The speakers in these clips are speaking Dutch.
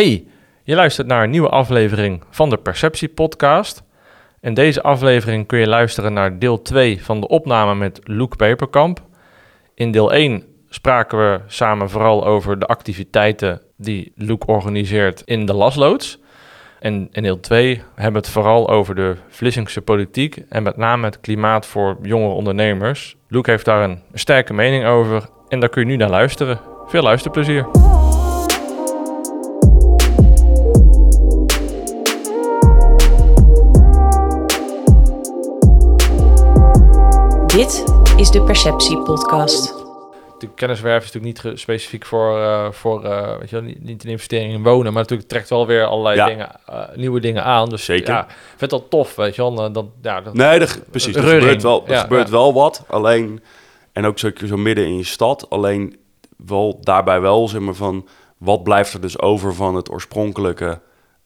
Hey, je luistert naar een nieuwe aflevering van de Perceptie Podcast. In deze aflevering kun je luisteren naar deel 2 van de opname met Luke Peperkamp. In deel 1 spraken we samen vooral over de activiteiten die Luke organiseert in de Lasloods. En in deel 2 hebben we het vooral over de Vlissingse politiek en met name het klimaat voor jonge ondernemers. Luke heeft daar een sterke mening over en daar kun je nu naar luisteren. Veel luisterplezier. Dit is de Perceptie Podcast. De kenniswerf is natuurlijk niet specifiek voor, eh, voor eh, weet je wel, niet, niet een investering in wonen, maar natuurlijk trekt wel weer allerlei Ja. dingen, eh, nieuwe dingen aan. Dus Zeker. ja, ik vind het wel tof, weet je wel. Dat, ja, dat, Nee, er, precies. Er gebeurt, wel, er Ja, gebeurt ja. wel wat. Alleen, en ook zo, zo midden in je stad. Alleen wel daarbij wel, zeg maar, van... Wat blijft er dus over van het oorspronkelijke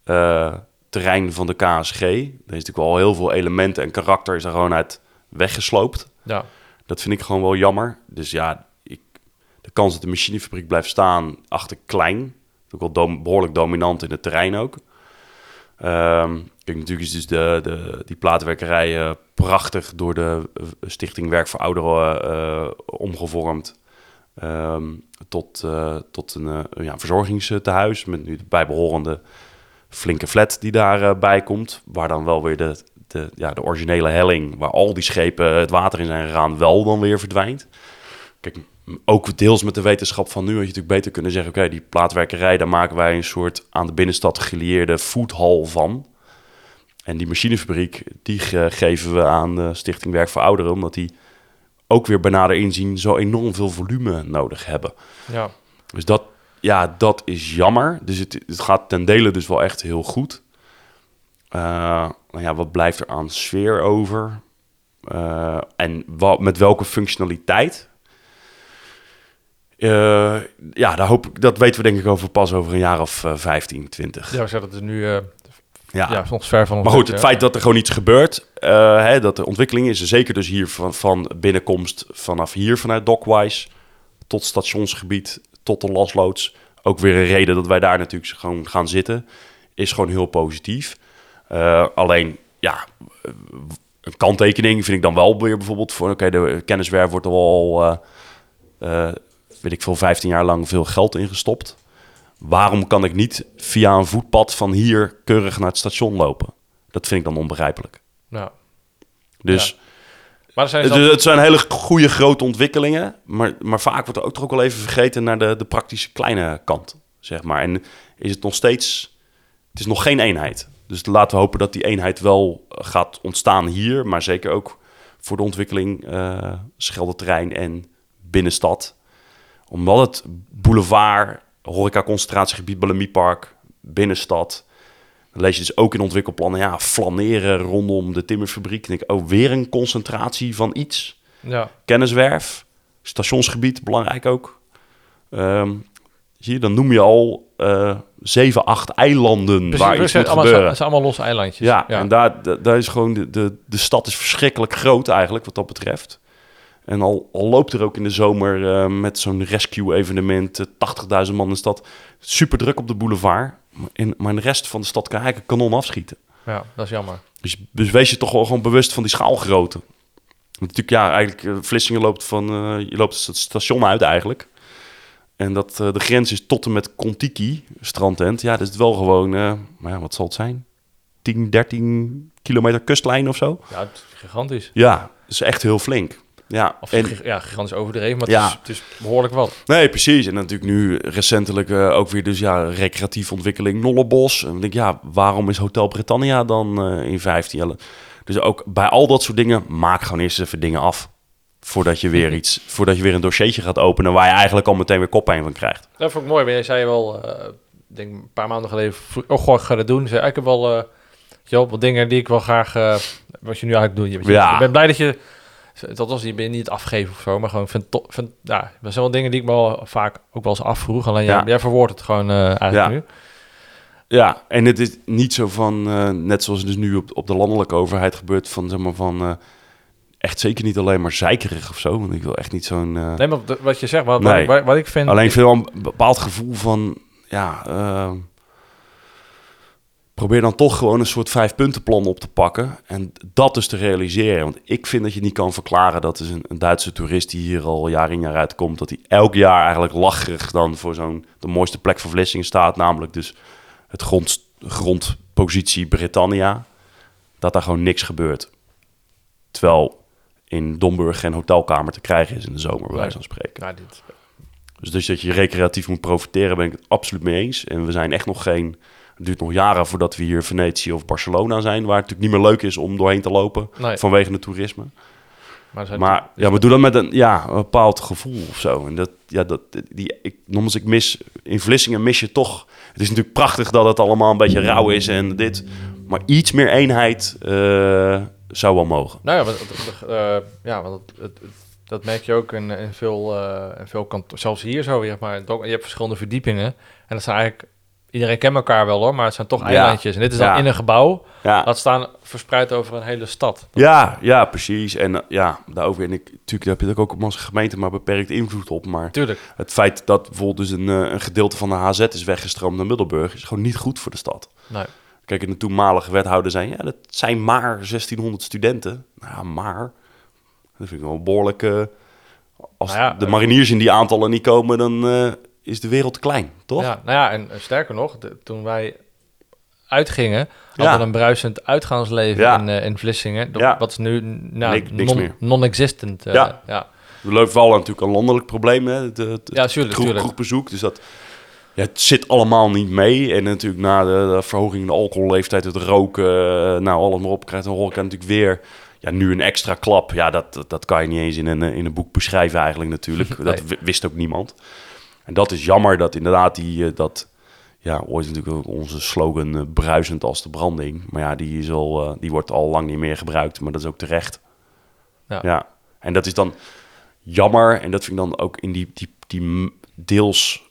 eh, terrein van de KSG? Er is natuurlijk wel heel veel elementen en karakter is er gewoon uit weggesloopt. Ja. Dat vind ik gewoon wel jammer. Dus ja, ik, de kans dat de machinefabriek blijft staan achter klein. Ook wel behoorlijk dominant in het terrein ook. Ehm, kijk, natuurlijk is dus de, die plaatwerkerij eh, prachtig door de eh, Stichting Werk voor Ouderen eh, omgevormd. ehm, tot, tot een ja, verzorgingstehuis met nu de bijbehorende flinke flat die daarbij bij komt. Waar dan wel weer de, de, ja, de originele helling, waar al die schepen het water in zijn gegaan, wel dan weer verdwijnt. Kijk, ook deels met de wetenschap van nu had je natuurlijk beter kunnen zeggen... oké, die plaatwerkerij, daar maken wij een soort aan de binnenstad gelieerde foodhall van. En die machinefabriek, die ge- geven we aan de Stichting Werk voor Ouderen... omdat die ook weer bij nader inzien zo enorm veel volume nodig hebben. ja. Dus dat, ja, dat is jammer. Dus het, het gaat ten dele dus wel echt heel goed. Nou ja, wat blijft er aan sfeer over? Eh, en wat, met welke functionaliteit? Eh, ja, daar hoop ik, dat weten we denk ik over pas over een jaar of eh 15, 20. ja, we zeggen dat is nu Ja. ja. soms ver van ons. Maar goed, het ja. feit dat er gewoon iets gebeurt, hè, dat er ontwikkeling is, en zeker dus hier van, van binnenkomst vanaf hier, vanuit Dockwise, tot stationsgebied, tot de lasloods, ook weer een reden dat wij daar natuurlijk gewoon gaan zitten, is gewoon heel positief. Eh, alleen, ja, een kanttekening vind ik dan wel weer bijvoorbeeld voor, oké, de kenniswerf wordt er al, eh, eh, weet ik veel, 15 jaar lang veel geld ingestopt. Waarom kan ik niet via een voetpad van hier keurig naar het station lopen? Dat vind ik dan onbegrijpelijk. Ja. Dus Maar zijn het, zijn hele goede grote ontwikkelingen. Maar, maar vaak wordt er ook toch ook wel even vergeten naar de, de praktische kleine kant. Zeg maar. En is het nog steeds. Het is nog geen eenheid. Dus laten we hopen dat die eenheid wel gaat ontstaan hier. Maar zeker ook voor de ontwikkeling eh Schelderterrein en binnenstad. Omdat het boulevard, horeca-concentratiegebied, Balemiepark, binnenstad. Dan lees je dus ook in ontwikkelplannen, ja, flaneren rondom de timmerfabriek. Dan denk ik, oh, weer een concentratie van iets. ja. Kenniswerf, stationsgebied, belangrijk ook. Zie je, dan noem je al eh zeven, acht eilanden Precies, waar het iets moet allemaal, gebeuren. het zijn allemaal losse eilandjes. Ja, en daar, da- daar is gewoon de, de, de stad is verschrikkelijk groot eigenlijk wat dat betreft. En al, al loopt er ook in de zomer eh, met zo'n rescue-evenement eh, 80.000 man in de stad. Super druk op de boulevard. Maar in, maar de rest van de stad kan eigenlijk een kanon afschieten. ja, dat is jammer. Dus, dus wees je toch wel gewoon bewust van die schaalgrootte. Want natuurlijk, ja, eigenlijk, eh, Vlissingen loopt van, eh, je loopt het station uit eigenlijk. En dat eh, de grens is tot en met Kontiki, strandtent. Ja, dat is het wel gewoon, eh, maar ja, wat zal het zijn? 10, 13 kilometer kustlijn of zo? Ja, het is gigantisch. Ja, dat is echt heel flink. Ja, Of en, ja, gigantisch overdreven, maar Ja. het, is, het is behoorlijk wat. nee, precies. En natuurlijk nu recentelijk eh, ook weer dus ja, recreatieve ontwikkeling Nollebos. En dan denk ik, ja, waarom is Hotel Britannia dan in 15 jaar? Dus ook bij al dat soort dingen, maak gewoon eerst even dingen af. Voordat je weer iets, voordat je weer een dossiertje gaat openen waar je eigenlijk al meteen weer koppijn van krijgt. Dat vond ik mooi. Maar jij zei wel, eh, ik denk een paar maanden geleden, oh goh, ik ga dat doen. Zei, ik heb wel, eh, weet je wel, wat dingen die ik wel graag, eh, wat je nu eigenlijk doet. Je, Ja. Ik ben blij dat je, dat was, je bent niet afgeven of zo, maar gewoon vind, vind ja, dat zijn wel dingen die ik me wel vaak ook wel eens afvroeg. Alleen jij, Ja. jij verwoordt het gewoon eh, eigenlijk Ja. nu. Ja, en het is niet zo van, eh, net zoals dus nu op, op de landelijke overheid gebeurt, van zeg maar van, eh, echt zeker niet alleen maar zeikerig of zo. Want ik wil echt niet zo'n... eh, Nee, maar wat je zegt, wat, Nee. wat, wat ik vind... Alleen veel een bepaald gevoel van, ja, eh, probeer dan toch gewoon een soort vijfpuntenplan op te pakken. En dat dus te realiseren. Want ik vind dat je niet kan verklaren dat is een, een Duitse toerist die hier al jaar in jaar uit komt, dat hij elk jaar eigenlijk lacherig dan voor zo'n de mooiste plek van Vlissingen staat. Namelijk dus het grond, grondpositie Britannia. Dat daar gewoon niks gebeurt. Terwijl in Domburg geen hotelkamer te krijgen is in de zomer, bij wijze van spreken. Nou, dit, Dus, dus dat je recreatief moet profiteren, ben ik het absoluut mee eens. En we zijn echt nog geen... Het duurt nog jaren voordat we hier Venetië of Barcelona zijn... waar het natuurlijk niet meer leuk is om doorheen te lopen... Nee. vanwege het toerisme. maar, ja, we doen dat met een, ja, een bepaald gevoel of zo. En dat, ja, dat, die, ik, nogmaals, ik mis... In Vlissingen mis je toch... Het is natuurlijk prachtig dat het allemaal een beetje rauw is en dit... Maar iets meer eenheid eh, zou wel mogen. Nou ja, want, eh, ja, want het, het- het- dat merk je ook in, in veel, in veel kantoren. Zelfs hier zo weer, maar je hebt verschillende verdiepingen. En dat zijn eigenlijk... Iedereen kent elkaar wel hoor, maar het zijn toch Ja. eilandjes. En dit is dan Ja. in een gebouw. Ja, Dat staan verspreid over een hele stad. ja, ja precies. En eh, ja, daarover... En ik, natuurlijk heb je er ook op onze gemeente maar beperkt invloed op. Maar Tuurlijk. het feit dat bijvoorbeeld dus een, een gedeelte van de HZ is weggestroomd naar Middelburg... is gewoon niet goed voor de stad. Nee. Kijk, en de toenmalige wethouder zei... ja, dat zijn maar 1600 studenten. Nou maar... Dat vind ik wel behoorlijk... eh, als Nou ja, de eh, mariniers in die aantallen niet komen... dan eh, is de wereld klein, toch? Ja, nou ja, en sterker nog, de- toen wij uitgingen, hadden Ja. we een bruisend uitgaansleven Ja. in, in Vlissingen. Dat-. Wat is nu nou, Niks- niks non- meer. non-existent. eh, Ja. ja. We Leuven natuurlijk een landelijk probleem, hè? Het, het, Ja, tuurlijk, tuurlijk. kroegbezoek. Dus dat ja, het zit allemaal niet mee. En natuurlijk na de, de verhoging in de alcoholleeftijd, het roken, eh, nou alles maar op, krijgt de horeca natuurlijk weer ja, nu een extra klap. Ja, dat, dat, kan je niet eens in een, eh, in een boek beschrijven eigenlijk natuurlijk. Nee. Dat wist ook niemand. En dat is jammer dat inderdaad die, eh, dat, ja, ooit natuurlijk ook onze slogan bruisend als de branding. Maar ja, die, is al, die wordt al lang niet meer gebruikt, maar dat is ook terecht. Ja. ja. En dat is dan jammer. En dat vind ik dan ook in die, die, die deels...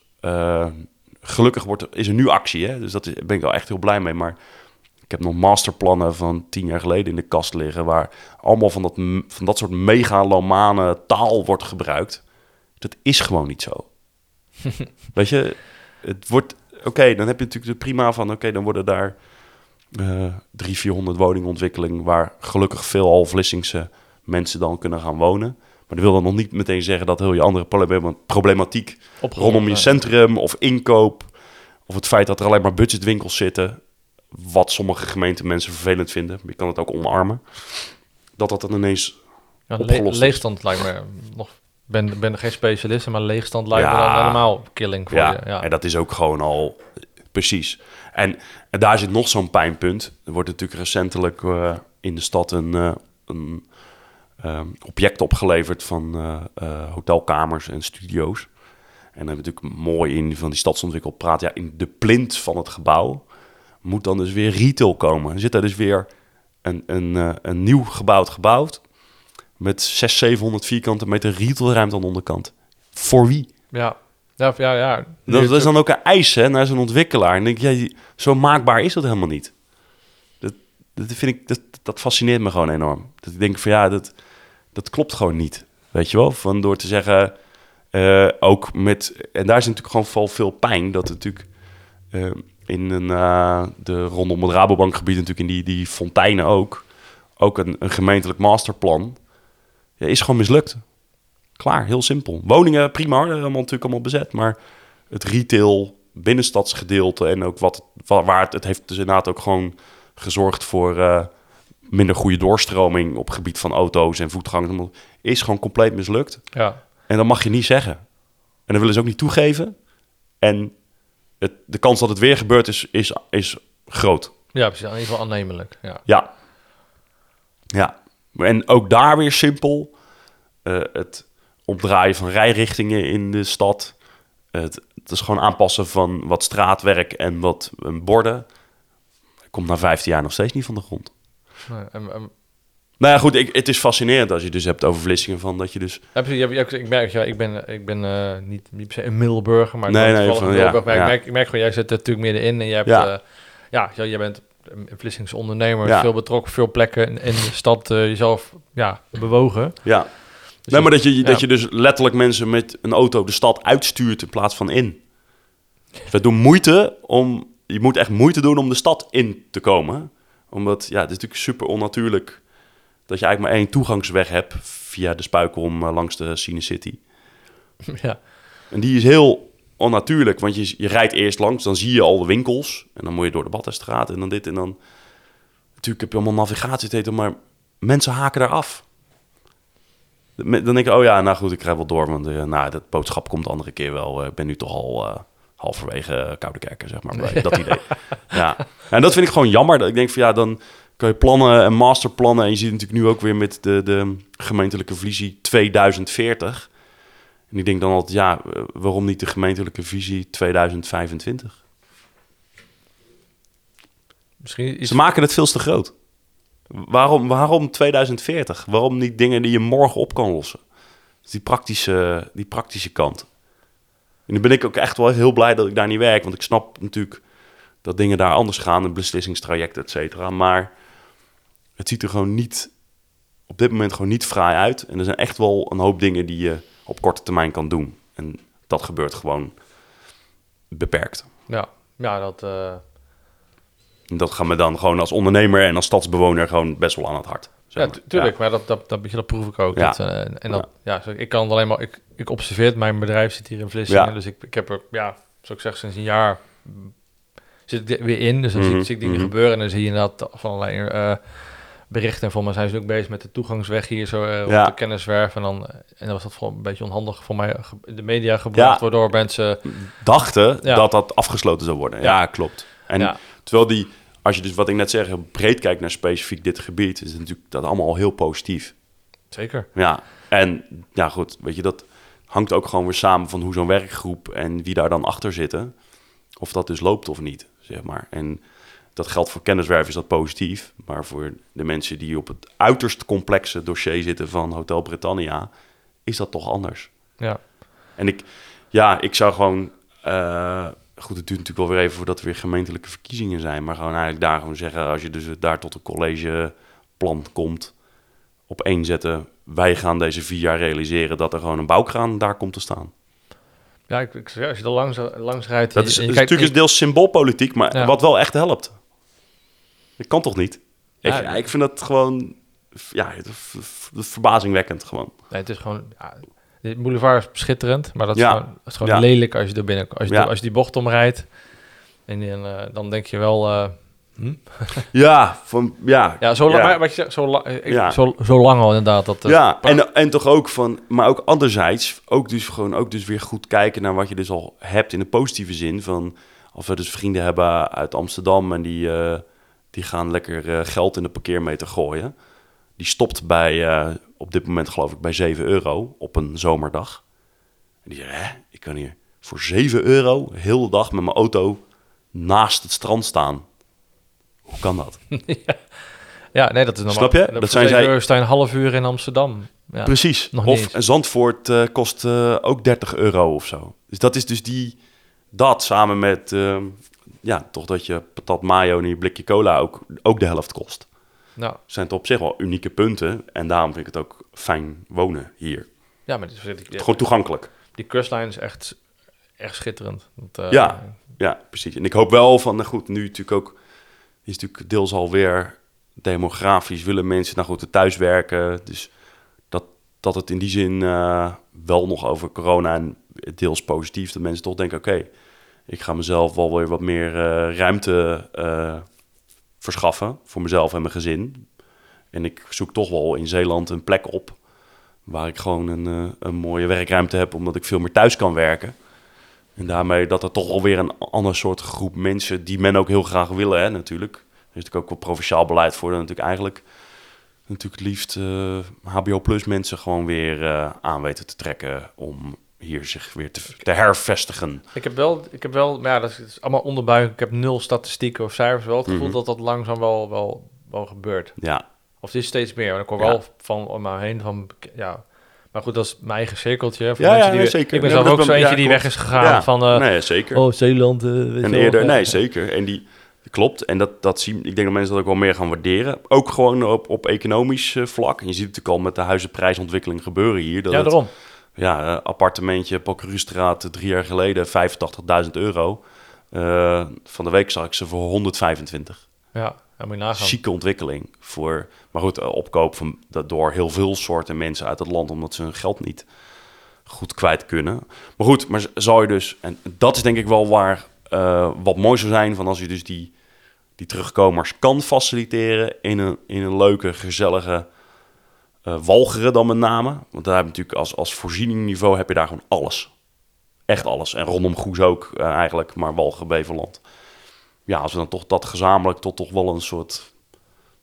gelukkig wordt er, is er nu actie, hè? dus dat is, ben ik wel echt heel blij mee. Maar ik heb nog masterplannen van tien jaar geleden in de kast liggen... waar allemaal van dat, van dat soort megalomane taal wordt gebruikt. Dat is gewoon niet zo. Weet je, het wordt... Oké, dan heb je natuurlijk de prima van... Oké, dan worden daar eh 300, 400 woningontwikkeling... waar gelukkig veel al Vlissingse mensen dan kunnen gaan wonen. Maar dat wil dan nog niet meteen zeggen dat heel je andere problema- problematiek rondom je centrum of inkoop... of het feit dat er alleen maar budgetwinkels zitten... wat sommige gemeenten mensen vervelend vinden. Je kan het ook omarmen. Dat dat dan ineens... Ja, le- opgelost is. leegstand lijkt me nog... ben, ben er geen specialist, maar leegstand lijkt me Ja. dan helemaal killing voor Ja, je. Ja. en dat is ook gewoon al precies. En, en daar zit nog zo'n pijnpunt. Er wordt natuurlijk recentelijk eh, in de stad een, eh, een ehm, object opgeleverd van eh, eh, hotelkamers en studio's. En dan we natuurlijk mooi in van die stadsontwikkel praat. Ja, in de plint van het gebouw moet dan dus weer retail komen. Er zit daar dus weer een, een, eh, een nieuw gebouwd gebouwd met 600, 700 vierkante meter retailruimte aan de onderkant. Voor wie? ja. Ja, ja, ja. Dat, is dan ook een eis hè, naar zo'n ontwikkelaar. En denk je, ja, zo maakbaar is dat helemaal niet. Dat, dat, vind ik, dat, dat fascineert me gewoon enorm. Dat ik denk van ja, dat, dat klopt gewoon niet. Weet je wel? Van door te zeggen, eh, ook met... En daar is natuurlijk gewoon vooral veel pijn. Dat het natuurlijk eh, in een, eh, de, rondom het Rabobankgebied natuurlijk in die, die fonteinen ook... ook een, een gemeentelijk masterplan... Is gewoon mislukt. Klaar, heel simpel. Woningen, prima, allemaal natuurlijk allemaal bezet. Maar het retail, binnenstadsgedeelte en ook wat, wa- waar het, het heeft dus inderdaad ook gewoon gezorgd voor minder goede doorstroming op het gebied van auto's en voetgangers. Is gewoon compleet mislukt. ja. En dat mag je niet zeggen. En dat willen ze ook niet toegeven. En het, de kans dat het weer gebeurt is, is, is groot. ja, precies. In ieder geval aannemelijk. Ja. Ja. Ja. En ook daar weer simpel. Eh, het opdraaien van rijrichtingen in de stad. Het, het is gewoon aanpassen van wat straatwerk en wat borden. Komt na 15 jaar nog steeds niet van de grond. Nee, en, en, Nou ja, goed, ik, het is fascinerend als je dus hebt over Vlissingen. Van dat je dus... Ik merk, ja, ik ben, ik ben eh, niet, niet per se een Middelburger, maar Nee, nee, van- in ja, Middelburg. Maar ja. ik, merk, ik merk gewoon, jij zit er natuurlijk middenin en je hebt, Ja. ja, jij bent een Vlissingse ondernemer, Ja. veel betrokken, veel plekken in, in de stad, eh, jezelf ja, bewogen. Ja. Dus nee, maar dat je, ja. dat je dus letterlijk mensen met een auto de stad uitstuurt in plaats van in. Dus we doen moeite om je moet echt moeite doen om de stad in te komen. Omdat, ja, het is natuurlijk super onnatuurlijk dat je eigenlijk maar één toegangsweg hebt via de Spuikom eh, langs de Cine City. ja. En die is heel onnatuurlijk, want je, je rijdt eerst langs, dan zie je al de winkels. En dan moet je door de Baddenstraat en dan dit en dan... Natuurlijk heb je allemaal navigatieteten, maar mensen haken daar af. Dan denk ik, oh ja, nou goed, ik krijg wel door, want uh, nou, dat boodschap komt de andere keer wel. Uh, ik ben nu toch al uh, halverwege Koude Kerken, zeg maar, bij dat idee. Ja. En dat vind ik gewoon jammer. Dat ik denk van ja, dan kan je plannen en masterplannen. En je ziet natuurlijk nu ook weer met de, de gemeentelijke visie 2040. En ik denk dan altijd, ja, waarom niet de gemeentelijke visie 2025? Misschien is... Ze maken het veel te groot. Waarom, waarom 2040? Waarom niet dingen die je morgen op kan lossen? Dus die praktische, die praktische kant. En dan ben ik ook echt wel heel blij dat ik daar niet werk. Want ik snap natuurlijk dat dingen daar anders gaan. Een beslissingstraject, et cetera. Maar het ziet er gewoon niet... Op dit moment gewoon niet fraai uit. En er zijn echt wel een hoop dingen die je op korte termijn kan doen. En dat gebeurt gewoon beperkt. Ja, ja dat... Uh... Dat gaat me dan gewoon als ondernemer en als stadsbewoner gewoon best wel aan het hart. Ja, tuurlijk, ja. maar dat, dat, dat, dat proef ik ook. Ja. Dat, uh, en dat, ja. ja. ik kan het alleen maar... Ik, ik observeer mijn bedrijf zit hier in Vlissingen, dus ik, ik heb er, ja, zoals ik zeg, sinds een jaar zit ik weer in. Dus dan mm -hmm. zie, ik dingen mm -hmm. gebeuren en dan zie je inderdaad van allerlei uh, berichten. En voor mij zijn ze ook bezig met de toegangsweg hier zo uh, ja. op de kenniswerf. En dan, en dan was dat gewoon een beetje onhandig voor mij de media gebracht, waardoor mensen... Dachten dat dat afgesloten zou worden. Ja, klopt. En terwijl die als je dus wat ik net zeg, breed kijkt naar specifiek dit gebied, is het natuurlijk dat allemaal al heel positief. Zeker. Ja, en ja goed, weet je, dat hangt ook gewoon weer samen van hoe zo'n werkgroep en wie daar dan achter zitten, of dat dus loopt of niet, zeg maar. En dat geldt voor kenniswerven is dat positief, maar voor de mensen die op het uiterst complexe dossier zitten van Hotel Britannia, is dat toch anders. Ja. En ik, ja, ik zou gewoon... Uh, goed, het duurt natuurlijk wel weer even voordat er weer gemeentelijke verkiezingen zijn. Maar gewoon eigenlijk daar gewoon zeggen, als je dus daar tot een collegeplan komt, op één zetten. Wij gaan deze vier jaar realiseren dat er gewoon een bouwkraan daar komt te staan. Ja, ik, ik, als je er langs, langs rijdt... Dat is, is natuurlijk ik, deels symboolpolitiek, maar ja. wat wel echt helpt. Dat kan toch niet? Ja, ik, vind dat gewoon... Ja, verbazingwekkend gewoon. Nee, het is gewoon... Ja, de boulevard is schitterend, maar dat is ja. gewoon, is gewoon ja. lelijk als je er binnen als je, ja. als je die bocht omrijdt. En, uh, dan denk je wel. Uh, hm? ja, van ja. Ja, zo lang, wat je zegt, zo, lang, ik, zo, zo lang al inderdaad. Dat, uh, ja, en, en toch ook van, maar ook anderzijds, ook dus gewoon ook dus weer goed kijken naar wat je dus al hebt in de positieve zin van, als we dus vrienden hebben uit Amsterdam en die, die gaan lekker geld in de parkeermeter gooien. Die stopt bij op dit moment geloof ik bij 7 euro op een zomerdag. En die zei, hè, ik kan hier voor 7 euro heel de dag met mijn auto naast het strand staan. Hoe kan dat? ja. ja, nee, dat is normaal. Snap je? Dat zijn zij... sta een half uur in Amsterdam. Ja, Precies. Of Zandvoort uh, kost uh, ook 30 euro of zo. Dus dat is dus die, dat samen met, uh, ja, toch dat je patat mayo en je blikje cola ook, ook de helft kost. Nou. Zijn het op zich wel unieke punten. En daarom vind ik het ook fijn wonen hier. Ja, maar dit, ik, Gewoon toegankelijk. Die kustlijn is echt, echt schitterend. Want, uh, ja, ja, precies. En ik hoop wel van, nou goed, nu natuurlijk ook... is natuurlijk deels alweer demografisch willen mensen nou goed thuiswerken. Dus dat, dat het in die zin uh, wel nog over corona en deels positief... dat mensen toch denken, oké, okay, ik ga mezelf wel weer wat meer uh, ruimte verschaffen voor mezelf en mijn gezin. En ik zoek toch wel in Zeeland een plek op waar ik gewoon een, uh, een mooie werkruimte heb, omdat ik veel meer thuis kan werken. En daarmee dat er toch alweer een ander soort groep mensen die men ook heel graag willen, hè, natuurlijk. Er is natuurlijk ook wel provinciaal beleid voor, dat natuurlijk eigenlijk natuurlijk het liefst uh, HBO plus mensen gewoon weer uh, aan weten te trekken om hier zich weer te, te, hervestigen. Ik heb wel, ik heb wel, maar ja, dat is allemaal onderbuik. Ik heb nul statistieken of cijfers. Wel het gevoel mm -hmm. dat dat langzaam wel, wel, wel gebeurt. Ja. Of het is steeds meer. ik hoor ja. wel van om me heen van, ja. Maar goed, dat is mijn eigen cirkeltje. Voor ja, ja, die nee, zeker. Ik ben zelf ook zo eentje die weg is gegaan van... Uh, nee, zeker. Oh, Zeeland. Uh, en eerder, nee, zeker. En die... Klopt, en dat, dat zien, ik denk dat mensen dat ook wel meer gaan waarderen. Ook gewoon op, op economisch uh, vlak. En je ziet het natuurlijk al met de huizenprijsontwikkeling gebeuren hier. Dat ja, daarom. Het, ja, appartementje, Pokkerustraat, drie jaar geleden 85.000 euro. Eh, van de week zag ik ze voor 125. Ja, en moet je nagaan. Chique ontwikkeling. Voor, maar goed, eh, opkoop van, dat door heel veel soorten mensen uit het land, omdat ze hun geld niet goed kwijt kunnen. Maar goed, maar zou je dus, en dat is denk ik wel waar eh, wat mooi zou zijn van als je dus die, die terugkomers kan faciliteren in een, in een leuke, gezellige eh walcheren dan met name. Want daar heb je natuurlijk als, als voorzieningniveau heb je daar gewoon alles. Echt alles. En rondom Goes ook eh, eigenlijk, maar Walcheren, Beverland. Ja, als we dan toch dat gezamenlijk tot toch wel een soort...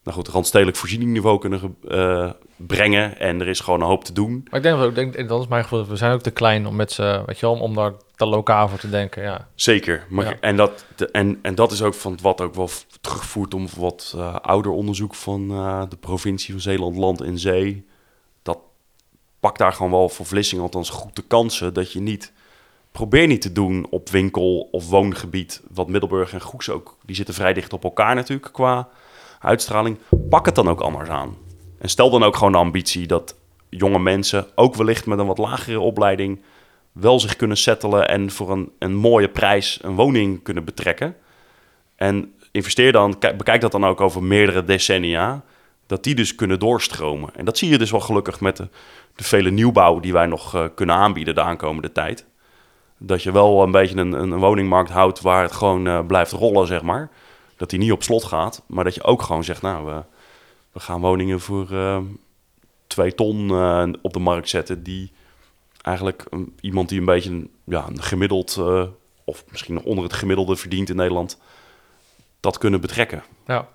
Nou goed, randstedelijk voorzieningniveau kunnen eh, brengen. En er is gewoon een hoop te doen. Maar ik denk, ook- denk, dat is mijn gevoel, we zijn ook te klein om met z'n, weet je wel, om daar te lokaal voor te denken, ja. Zeker. Maar, Ja. en, dat, en, en dat is ook van wat ook wel terugvoert om wat eh, ouder onderzoek van eh, de provincie van Zeeland, Land en Zee. Dat pakt daar gewoon wel voor Vlissingen althans goed de kansen dat je niet... Probeer niet te doen op winkel of woongebied, wat Middelburg en Goes ook... Die zitten vrij dicht op elkaar natuurlijk qua uitstraling. Pak het dan ook anders aan. En stel dan ook gewoon de ambitie dat jonge mensen, ook wellicht met een wat lagere opleiding wel zich kunnen settelen en voor een, een mooie prijs een woning kunnen betrekken. En investeer dan, kijk- bekijk dat dan ook over meerdere decennia, dat die dus kunnen doorstromen. En dat zie je dus wel gelukkig met de, de vele nieuwbouw die wij nog eh, kunnen aanbieden de aankomende tijd. Dat je wel een beetje een, een woningmarkt houdt waar het gewoon eh, blijft rollen, zeg maar. Dat die niet op slot gaat, maar dat je ook gewoon zegt, nou, we, gaan woningen voor eh, twee ton op de markt zetten die eigenlijk een- iemand die een beetje een, ja, een gemiddeld, eh, of misschien nog onder het gemiddelde verdient in Nederland, dat kunnen betrekken. Ja.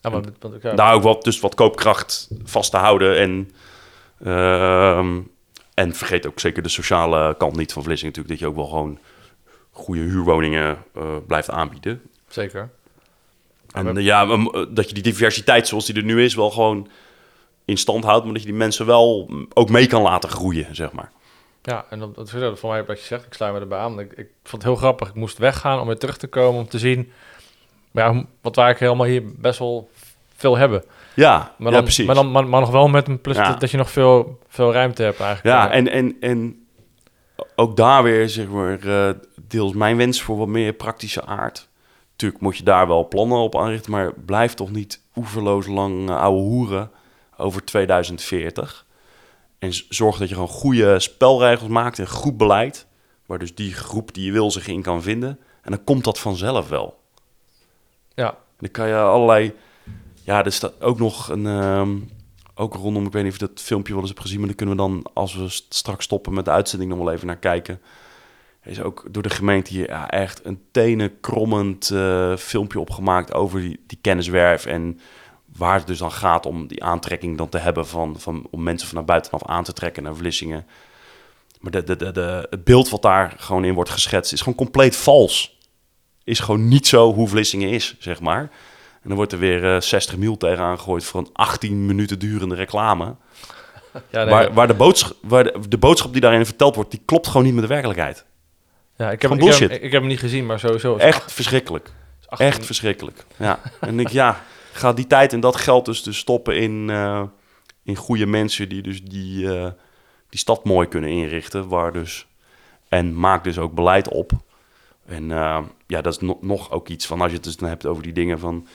Ja, maar, ja, Daar ook wat, dus wat koopkracht vast te houden. En, ehm, en vergeet ook zeker de sociale kant niet van Vlissingen natuurlijk, dat je ook wel gewoon goede huurwoningen eh, blijft aanbieden. zeker. En ja, eh, dat je die diversiteit zoals die er nu is wel gewoon in stand houdt, maar dat je die mensen wel ook mee kan laten groeien, zeg maar. Ja, en dat, dat is dat voor mij wat je zegt. Ik sluit me erbij aan. Ik, ik vond het heel grappig. Ik moest weggaan om weer terug te komen om te zien... Maar ja, wat wij eigenlijk helemaal hier best wel veel hebben. Ja, Maar, ja dan, precies. maar, dan, maar, maar nog wel met een plus Ja. dat, dat je nog veel, veel ruimte hebt eigenlijk. Ja, en, en, en ook daar weer, zeg maar, eh, deels mijn wens voor wat meer praktische aard. Tuurlijk moet je daar wel plannen op aanrichten, maar blijf toch niet oeverloos lang eh, ouwe hoeren over 2040. En zorg dat je gewoon goede spelregels maakt en goed beleid, waar dus die groep die je wil zich in kan vinden. En dan komt dat vanzelf wel. ja, Dan kan je allerlei... Ja, er staat ook nog een... ehm, ook rondom, ik weet niet of je dat filmpje wel eens hebt gezien... maar dan kunnen we dan, als we st- straks stoppen met de uitzending... nog wel even naar kijken. Er is ook door de gemeente hier ja, echt een tenenkrommend eh filmpje opgemaakt... over die, die kenniswerf en waar het dus dan gaat om die aantrekking dan te hebben... Van, van, om mensen vanuit buitenaf aan te trekken naar Vlissingen. Maar de, de, de, de, het beeld wat daar gewoon in wordt geschetst... is gewoon compleet vals is gewoon niet zo hoe Vlissingen is, zeg maar. En dan wordt er weer eh 60 mil tegenaan gegooid voor een 18 minuten durende reclame. ja, nee, waar waar, de, boodschap, waar de, de boodschap die daarin verteld wordt, die klopt gewoon niet met de werkelijkheid. ja, ik, heb, ik, heb, bullshit. ik heb hem niet gezien, maar sowieso. Echt verschrikkelijk. is 18 Echt verschrikkelijk. Ja. En ik, ja, ga die tijd en dat geld dus, dus stoppen in, eh, in goede mensen die dus die, eh, die stad mooi kunnen inrichten. Waar dus, en maak dus ook beleid op. En eh, ja, dat is no- nog ook iets van als je het dus dan hebt over die dingen van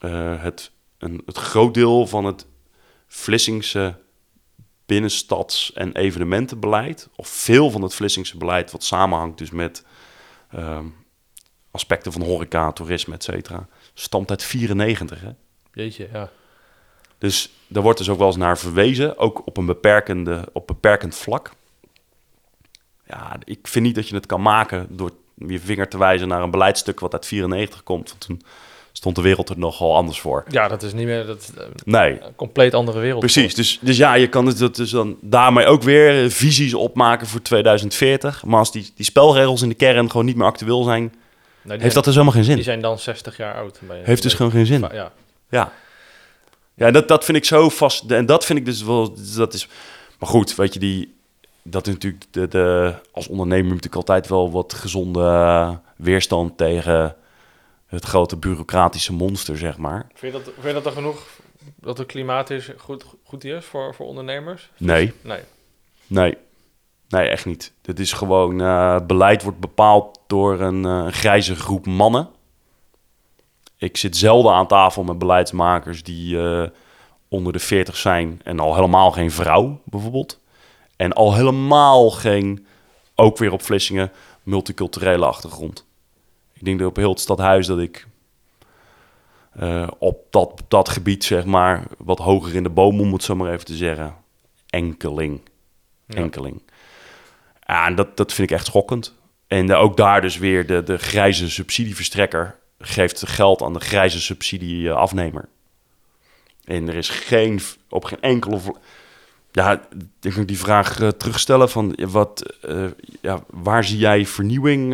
het, een, het groot deel van het Vlissingse binnenstads- en evenementenbeleid, of veel van het Vlissingse beleid wat samenhangt dus met aspecten van horeca, toerisme, et cetera, stamt uit 94. Hè? Jeetje, ja. Dus daar wordt dus ook wel eens naar verwezen, ook op een beperkende, op beperkend vlak. Ja, ik vind niet dat je het kan maken door je vinger te wijzen naar een beleidstuk wat uit 94 komt. Want toen stond de wereld er nogal anders voor. Ja, dat is niet meer dat, eh, Nee, een compleet andere wereld. precies. Dus, dus ja, je kan het dus dan daarmee ook weer eh, visies opmaken voor 2040. Maar als die, die spelregels in de kern gewoon niet meer actueel zijn, Nee, die heeft zijn- dat dus helemaal geen Die zin. zijn dan 60 jaar oud. Heeft dus gewoon geen zin. Ja, Ja. Ja, dat, dat vind ik zo vast. En dat vind ik dus wel. Dat is. Maar goed, weet je, die. Dat is natuurlijk de, de. Als ondernemer je natuurlijk altijd wel wat gezonde eh, weerstand tegen het grote bureaucratische monster, zeg maar. Vind je dat, vind je dat er genoeg, dat het klimaat is, goed, goed is voor, voor ondernemers? Nee, Nee. nee. Nee, echt niet. Dit is gewoon... eh, beleid wordt bepaald door een eh, grijze groep mannen. Ik zit zelden aan tafel met beleidsmakers die eh, onder de 40 zijn... en al helemaal geen vrouw, bijvoorbeeld. En al helemaal geen, ook weer op Vlissingen, multiculturele achtergrond. Ik denk dat op heel het stadhuis dat ik op, dat, dat gebied, zeg maar, wat hoger in de boom, om het zo maar even te zeggen, enkeling. Ja. Enkeling. Ja, en dat, dat vind ik echt schokkend. En eh, ook daar dus weer de, de grijze subsidieverstrekker geeft geld aan de grijze subsidieafnemer. En er is geen, op geen enkele... Ja, ik moet die vraag eh, terugstellen van wat, eh, ja, waar zie jij vernieuwing?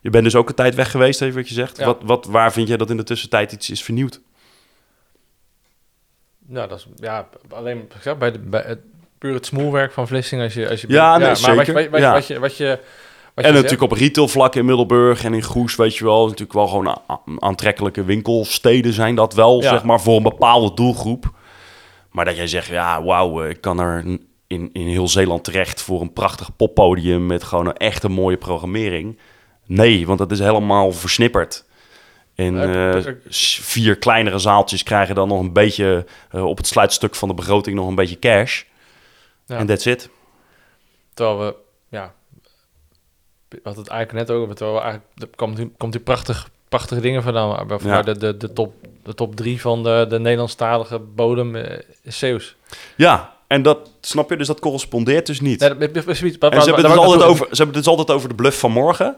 je bent dus ook een tijd weg geweest, even wat je zegt. Ja. Wat, wat, waar vind jij dat in de tussentijd iets is vernieuwd? Nou, dat is ja, alleen bij, de, bij het, puur het smoelwerk van Vlissingen. Als je, als je, Ja, nee, maar wat je, zeker. wat, je- Ja. wat je, wat je, en natuurlijk op retailvlak in Middelburg en in Goes, weet je wel, natuurlijk wel gewoon aantrekkelijke winkelsteden zijn dat wel, Ja. zeg maar, voor een bepaalde doelgroep. Maar dat jij zegt, ja, wauw, eh, ik kan er in, in heel Zeeland terecht voor een prachtig poppodium met gewoon een echte mooie programmering. Nee, want dat is helemaal versnipperd. En Eh, vier kleinere zaaltjes krijgen dan nog een beetje eh, op het sluitstuk van de begroting nog een beetje cash. Ja. En that's it. Terwijl we, ja, hadden het eigenlijk net over, terwijl we eigenlijk, er komt, die- komt prachtig, prachtige dingen vandaan. Maar Ja. de, de, de, top, de top drie van de, de Nederlandstalige bodem eh, is Zeeuws. Ja, en dat snap je, dus dat correspondeert dus niet. Nee, dat- dat- precies, En ze hebben, het dus altijd over, ze hebben het dus altijd over de bluff van morgen.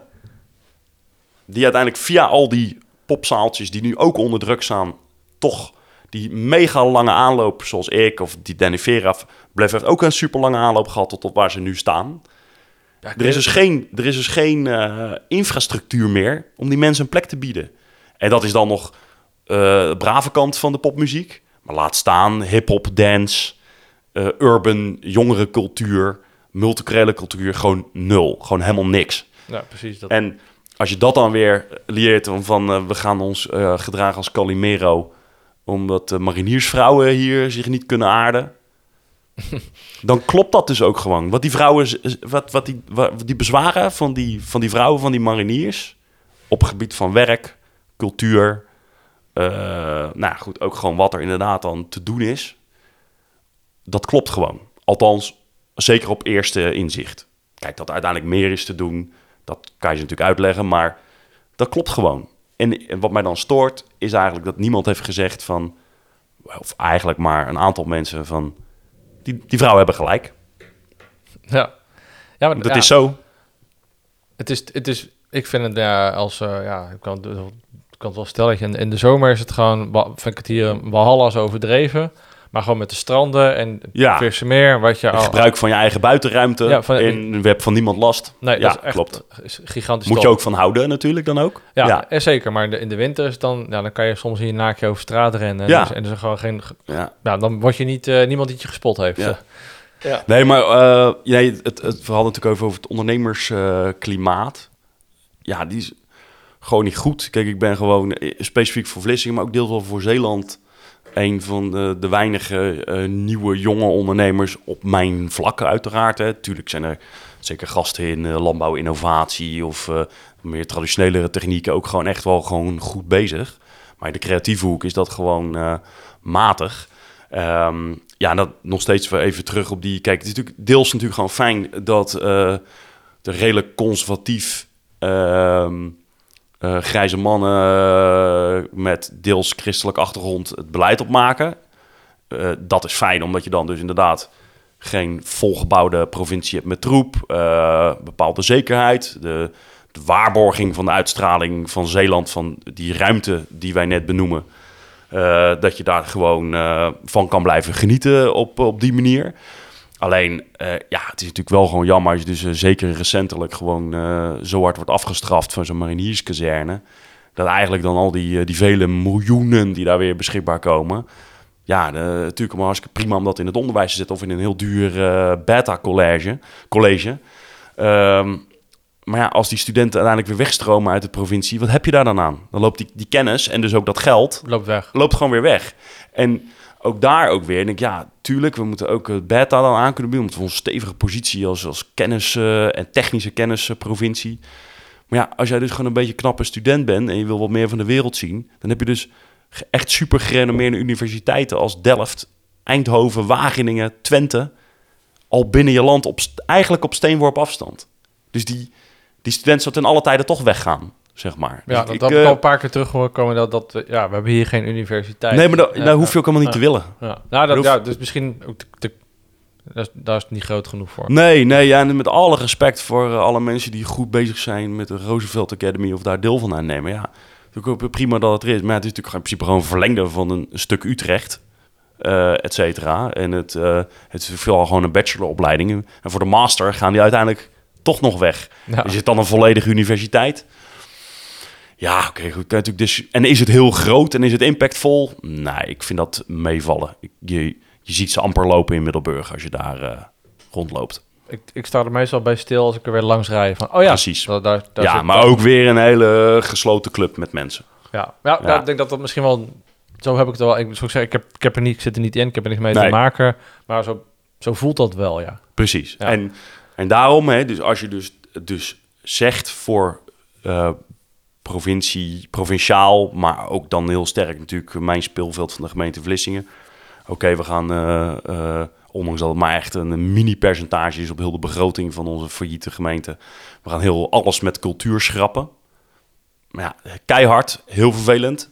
Die uiteindelijk via al die popzaaltjes die nu ook onder druk staan, toch die mega lange aanloop, zoals ik of die Danny Vera, Bluff heeft ook een super lange aanloop gehad tot, tot waar ze nu staan. Er is dus geen, er is dus geen eh, infrastructuur meer om die mensen een plek te bieden. En dat is dan nog eh, de brave kant van de popmuziek. Maar laat staan hip-hop, dance, eh, urban, jongere cultuur, multiculturele cultuur, gewoon nul. Gewoon helemaal niks. Ja, precies. Dat, En als je dat dan weer leert om van eh, we gaan ons gedragen als Calimero, omdat de mariniersvrouwen hier zich niet kunnen aarden. dan klopt dat dus ook gewoon. Wat die vrouwen, wat, wat die, wat die bezwaren van die, van die vrouwen, van die mariniers, op het gebied van werk, cultuur, eh, nou goed, ook gewoon wat er inderdaad dan te doen is, dat klopt gewoon. Althans, zeker op eerste inzicht. Kijk, dat er uiteindelijk meer is te doen, dat kan je ze natuurlijk uitleggen, maar dat klopt gewoon. En, en wat mij dan stoort, is eigenlijk dat niemand heeft gezegd van, of eigenlijk maar een aantal mensen van, die, die vrouwen hebben gelijk. ja. Ja, maar Dat ja, is zo. Het is, het is, ik vind het ja, als, eh, ja, ik kan, ik kan het wel stellen. In, in de zomer is het gewoon, vind ik het hier een Walhalla overdreven. Maar gewoon met de stranden en Ja. het meer, wat je Het al... gebruik van je eigen buitenruimte Ja, van- en je hebt van niemand last. Nee, ja, dat is echt klopt. is gigantisch Moet je ook van houden natuurlijk dan ook. Ja, ja. eh, zeker. Maar in de, in de winter is het dan, ja, dan kan je soms je naakje over straat rennen. Ja. En, dus, en er is gewoon geen, ja. nou, dan word je niet, eh, niemand die je gespot heeft. Ja. Ja. Nee, maar eh, nee, het, het, het verhaal natuurlijk over, over het ondernemersklimaat. ja, die is gewoon niet goed. Kijk, ik ben gewoon eh, specifiek voor Vlissingen, maar ook deels wel voor Zeeland... een van de, de weinige eh, nieuwe jonge ondernemers op mijn vlak uiteraard. Hè. Tuurlijk zijn er zeker gasten in eh, landbouw, innovatie... of eh, meer traditionelere technieken ook gewoon echt wel gewoon goed bezig. Maar in de creatieve hoek is dat gewoon matig... Ehm, ja, dat nog steeds weer even terug op die. Kijk, het is natuurlijk deels natuurlijk gewoon fijn dat de redelijk conservatief ehm, eh, grijze mannen eh, met deels christelijk achtergrond het beleid opmaken. Eh, dat is fijn, omdat je dan dus inderdaad geen volgebouwde provincie hebt met troep, bepaalde zekerheid, de, de waarborging van de uitstraling van Zeeland, van die ruimte die wij net benoemen. Dat je daar gewoon van kan blijven genieten op, op die manier. Alleen, eh, ja, het is natuurlijk wel gewoon jammer als je dus eh, zeker recentelijk gewoon eh, zo hard wordt afgestraft van zo'n marinierskazerne. Dat eigenlijk dan al die, die vele miljoenen die daar weer beschikbaar komen. Ja, de, natuurlijk allemaal hartstikke prima om dat in het onderwijs te zetten of in een heel duur beta-college. College. Ehm, maar ja, als die studenten uiteindelijk weer wegstromen uit de provincie, wat heb je daar dan aan? Dan loopt die, die kennis en dus ook dat geld Loopt weg. loopt gewoon weer weg. En ook daar ook weer. En ik, ja, tuurlijk, we moeten ook het beta dan aan kunnen bieden. Omdat we onze stevige positie als, als kennis eh, en technische kennisprovincie. Maar ja, als jij dus gewoon een beetje knappe student bent en je wil wat meer van de wereld zien, dan heb je dus echt super gerenommeerde universiteiten als Delft, Eindhoven, Wageningen, Twente, al binnen je land op, eigenlijk op steenworp afstand. Dus die, die studenten zouden ten alle tijden toch weggaan, zeg maar. Ja, Dus dat, ik, dat eh, ik al een paar keer terug horen komen. Dat, dat, eh, ja, we hebben hier geen universiteit. nee, maar dat, dat hoef je ook helemaal niet te willen. Ja, nou, dat, Hoef- ja dus misschien ook te, te- daar, is, daar is het niet groot genoeg voor. Nee, nee, ja, en met alle respect voor eh, alle mensen die goed bezig zijn met de Roosevelt Academy of daar deel van aannemen. Ja, natuurlijk prima dat het er is. Maar het is natuurlijk in principe gewoon een verlengde van een stuk Utrecht, eh et cetera. En het, eh, het is veelal gewoon een bacheloropleiding. En voor de master gaan die uiteindelijk toch nog weg. Ja. Is het dan een volledige universiteit? Ja, oké, goed. kan je natuurlijk Dus, en is het heel groot en is het impactvol? Nee, ik vind dat meevallen. Je, je ziet ze amper lopen in Middelburg als je daar eh, rondloopt. Ik, ik sta er meestal bij stil als ik er weer langs rij. Van, oh ja, Precies. dat- daar, daar ja, maar dan- ook weer een hele gesloten club met mensen. Ja, ja, ik denk dat dat misschien wel... Zo heb ik het wel... Ik, zoals ik, zeg, ik, heb, ik, heb er niet, ik zit er niet in, ik heb er niks mee Nee. te maken. Maar zo, zo voelt dat wel, ja. Precies. Ja. En, en daarom, hè, dus als je dus, dus zegt voor eh, provincie, provinciaal, maar ook dan heel sterk natuurlijk mijn speelveld van de gemeente Vlissingen. Oké, we gaan, eh, ondanks dat het maar echt een mini-percentage is op heel de begroting van onze failliete gemeente, we gaan heel alles met cultuur schrappen. Maar ja, keihard, heel vervelend.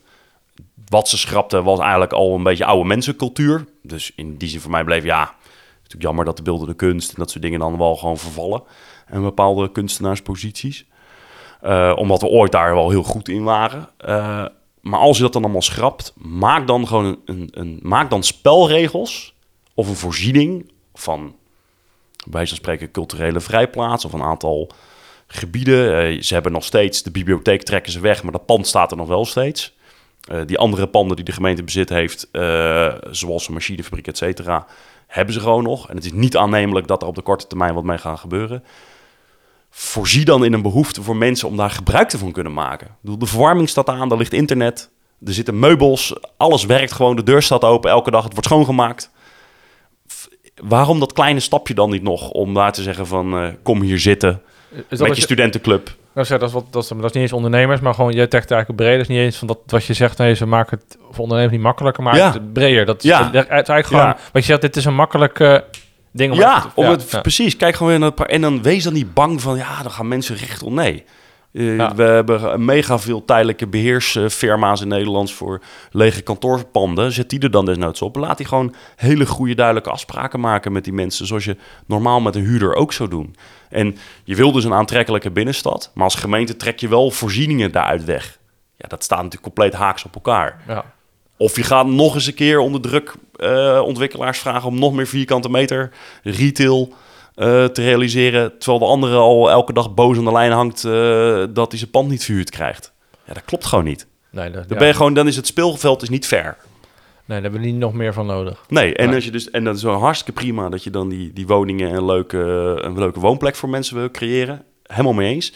Wat ze schrapten was eigenlijk al een beetje oude mensencultuur. Dus in die zin voor mij bleef, ja, natuurlijk jammer dat de beeldende kunst en dat soort dingen dan wel gewoon vervallen. En bepaalde kunstenaarsposities. Eh, omdat we ooit daar wel heel goed in waren. Eh, maar als je dat dan allemaal schrapt, maak dan gewoon een, een, een- maak dan spelregels of een voorziening van, bij wijze van spreken, culturele vrijplaats of een aantal gebieden. Eh, ze hebben nog steeds, de bibliotheek trekken ze weg, maar dat pand staat er nog wel steeds. Die andere panden die de gemeente bezit heeft, zoals een machinefabriek, et cetera, hebben ze gewoon nog. En het is niet aannemelijk dat er op de korte termijn wat mee gaat gebeuren. Voorzie dan in een behoefte voor mensen om daar gebruik van kunnen maken. De verwarming staat aan, er ligt internet, er zitten meubels, alles werkt gewoon, de deur staat open elke dag, het wordt schoongemaakt. Waarom dat kleine stapje dan niet nog om daar te zeggen van eh, kom hier zitten met je je, studentenclub? nou, zeg, dat, is wat, dat, is, dat is niet eens ondernemers, maar gewoon, jij trekt eigenlijk breder. Is niet eens van dat wat je zegt, nee, ze maken het voor ondernemers niet makkelijker, maar Ja. het breder. Dat is, Ja. het is eigenlijk gewoon, Ja. wat je zegt, dit is een makkelijke ding om Ja, om het, ja. precies. Kijk gewoon weer naar het paar. En dan wees dan niet bang van, ja, dan gaan mensen recht om. Nee. Eh, Ja. We hebben mega veel tijdelijke beheersfirma's in Nederland voor lege kantoorpanden. Zet die er dan desnoods op. Laat die gewoon hele goede, duidelijke afspraken maken met die mensen. Zoals je normaal met een huurder ook zou doen. En je wil dus een aantrekkelijke binnenstad. Maar als gemeente trek je wel voorzieningen daaruit weg. Ja, dat staat natuurlijk compleet haaks op elkaar. Ja. Of je gaat nog eens een keer onder druk eh, ontwikkelaars vragen om nog meer vierkante meter retail eh, te realiseren. Terwijl de andere al elke dag boos aan de lijn hangt eh, dat hij zijn pand niet verhuurd krijgt. Ja, dat klopt gewoon niet. Nee, dat, Dan, ben je gewoon, dan is het speelveld is niet fair. nee, daar hebben we niet nog meer van nodig. Nee, en. Als je dus, en dat is wel hartstikke prima dat je dan die, die woningen een leuke, een leuke woonplek voor mensen wil creëren. Helemaal mee eens.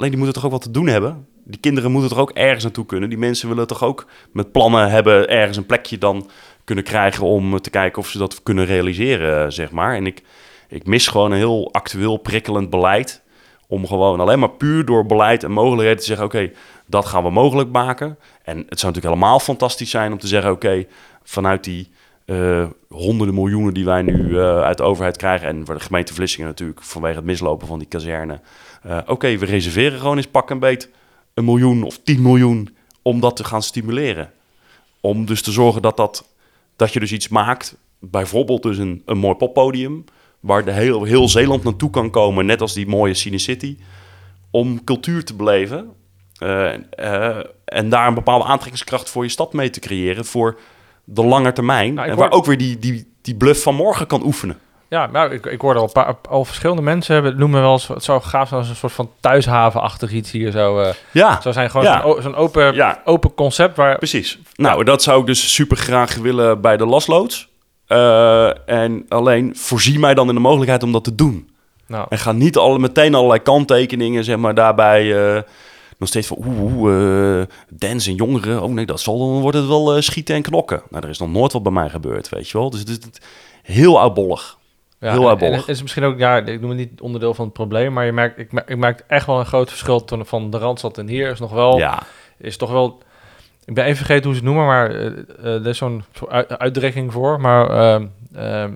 Alleen die moeten toch ook wat te doen hebben. Die kinderen moeten toch ook ergens naartoe kunnen. Die mensen willen toch ook met plannen hebben ergens een plekje dan kunnen krijgen om te kijken of ze dat kunnen realiseren, zeg maar. En ik, ik mis gewoon een heel actueel prikkelend beleid om gewoon alleen maar puur door beleid en mogelijkheden te zeggen: oké, dat gaan we mogelijk maken. En het zou natuurlijk helemaal fantastisch zijn om te zeggen: oké, vanuit die eh, honderden miljoenen die wij nu eh, uit de overheid krijgen. En voor de gemeente Vlissingen natuurlijk vanwege het mislopen van die kazerne. Eh, Oké, we reserveren gewoon eens pak een beet een miljoen of 10 miljoen om dat te gaan stimuleren. Om dus te zorgen dat, dat, dat je dus iets maakt, bijvoorbeeld dus een, een mooi poppodium, waar de heel, heel Zeeland naartoe kan komen, net als die mooie Cine City, om cultuur te beleven. eh, eh, en daar een bepaalde aantrekkingskracht voor je stad mee te creëren voor de lange termijn. Nou, en waar hoor- ook weer die, die, die bluff van morgen kan oefenen. Ja, nou, ik, ik hoorde al, een paar, al verschillende mensen hebben, noemen wel eens, het zou gaaf zijn als een soort van thuishavenachtig iets hier zo, eh Ja, zou zijn. Gewoon Ja. zo'n open, Ja. open concept waar, Precies. Nou, dat zou ik dus super graag willen bij de lasloods. Eh, en alleen voorzie mij dan in de mogelijkheid om dat te doen. nou, En ga niet alle, meteen allerlei kanttekeningen zeg maar, daarbij, eh, nog steeds van oeh, eh, dance en jongeren. Oh nee, dat zal dan wordt het wel schieten en knokken. Nou, er is nog nooit wat bij mij gebeurd, weet je wel. Dus het is heel oudbollig. Ja, Heel en het is misschien ook, ja, ik noem het niet onderdeel van het probleem, maar je merkt, ik, merk- ik merk echt wel een groot verschil toen van de Randstad en hier is nog wel, Ja, is toch wel, ik ben even vergeten hoe ze het noemen, maar eh, eh, er is zo'n uitdrukking voor, maar, ehm, ehm,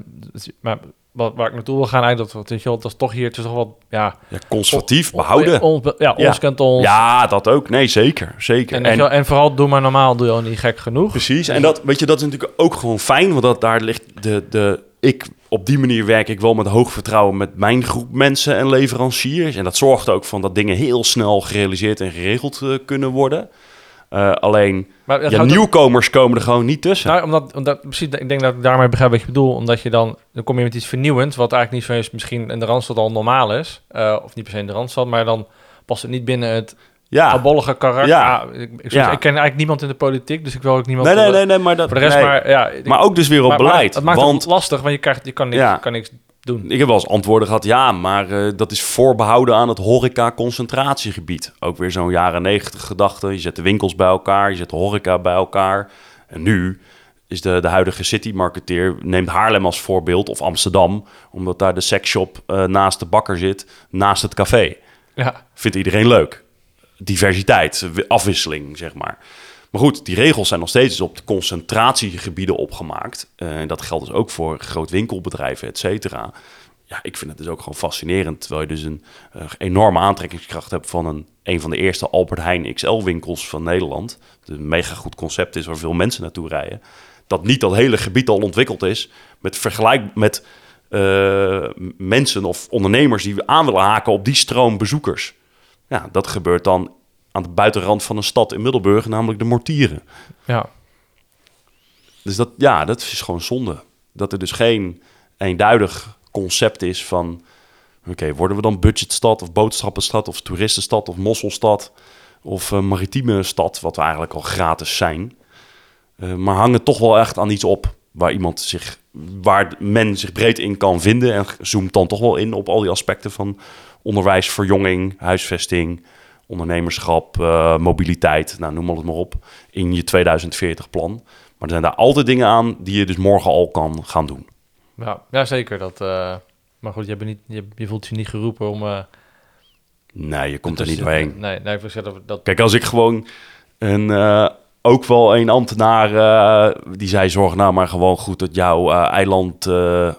maar wat, waar ik naartoe wil gaan eigenlijk, dat, weet je wel, dat is toch hier, het is toch wel, ja, ja conservatief, on- behouden. on- ja, Ja. ons kent ons. Ja, dat ook. Nee, zeker. Zeker. En, wel, en vooral doe maar normaal, doe je al niet gek genoeg. Precies. En dat, weet je, dat is natuurlijk ook gewoon fijn, want dat, daar ligt de, de... Ik, op die manier werk ik wel met hoog vertrouwen met mijn groep mensen en leveranciers. En dat zorgt ook van dat dingen heel snel gerealiseerd en geregeld eh, kunnen worden. Eh, alleen, ja, nieuwkomers komen er gewoon niet tussen. Nou, omdat, omdat precies, ik denk dat ik daarmee begrijp wat je bedoelt. Omdat je dan, dan kom je met iets vernieuwends, wat eigenlijk niet zo is, misschien in de Randstad al normaal is. Eh, of niet per se in de Randstad, maar dan past het niet binnen het ja. abollige karakter. Ja. Ja. ik, ik, Ja. ik ken eigenlijk niemand in de politiek, dus ik wil ook niemand... Nee, nee, nee, nee, maar dat... Voor de rest, nee. maar ja... ik- Maar ook dus weer op maar- maar beleid. het maakt want het lastig, want je, krijgt, je kan, niks, Ja. kan niks doen. Ik heb wel eens antwoorden gehad, ja, maar eh, dat is voorbehouden aan het horeca-concentratiegebied. Ook weer zo'n jaren negentig gedachte. Je zet de winkels bij elkaar, je zet de horeca bij elkaar. En nu is de, de huidige city-marketeer, neemt Haarlem als voorbeeld, of Amsterdam, omdat daar de seksshop eh, naast de bakker zit, naast het café. Ja, Vindt iedereen leuk. Diversiteit, afwisseling, zeg maar. Maar goed, die regels zijn nog steeds op de concentratiegebieden opgemaakt. Eh, En dat geldt dus ook voor groot winkelbedrijven, et cetera. Ja, ik vind het dus ook gewoon fascinerend. Terwijl je dus een eh, enorme aantrekkingskracht hebt van een, een van de eerste Albert Heijn XL-winkels van Nederland. Dat een mega goed concept is waar veel mensen naartoe rijden. Dat niet dat hele gebied al ontwikkeld is met vergelijk met eh, mensen of ondernemers die aan willen haken op die stroom bezoekers. Ja, dat gebeurt dan aan de buitenrand van een stad in Middelburg, namelijk de Mortieren. ja. Dus dat, ja, dat is gewoon zonde. Dat er dus geen eenduidig concept is van... Oké, worden we dan budgetstad of boodschappenstad of toeristenstad of mosselstad of eh, maritieme stad, wat we eigenlijk al gratis zijn. Eh, maar hangen toch wel echt aan iets op waar iemand zich, waar men zich breed in kan vinden en zoomt dan toch wel in op al die aspecten van onderwijs, verjonging, huisvesting, ondernemerschap, eh, mobiliteit, nou noem het maar op, in je 2040 plan. Maar er zijn daar altijd dingen aan die je dus morgen al kan gaan doen. Ja, ja zeker. Dat, eh, maar goed, je, bent niet, je, je voelt je niet geroepen om... eh, Nee, je komt er niet doorheen. Nee, nee, dat... dat Kijk, als ik gewoon een, ook wel een ambtenaar die zei: zorg nou maar gewoon goed dat jouw eiland,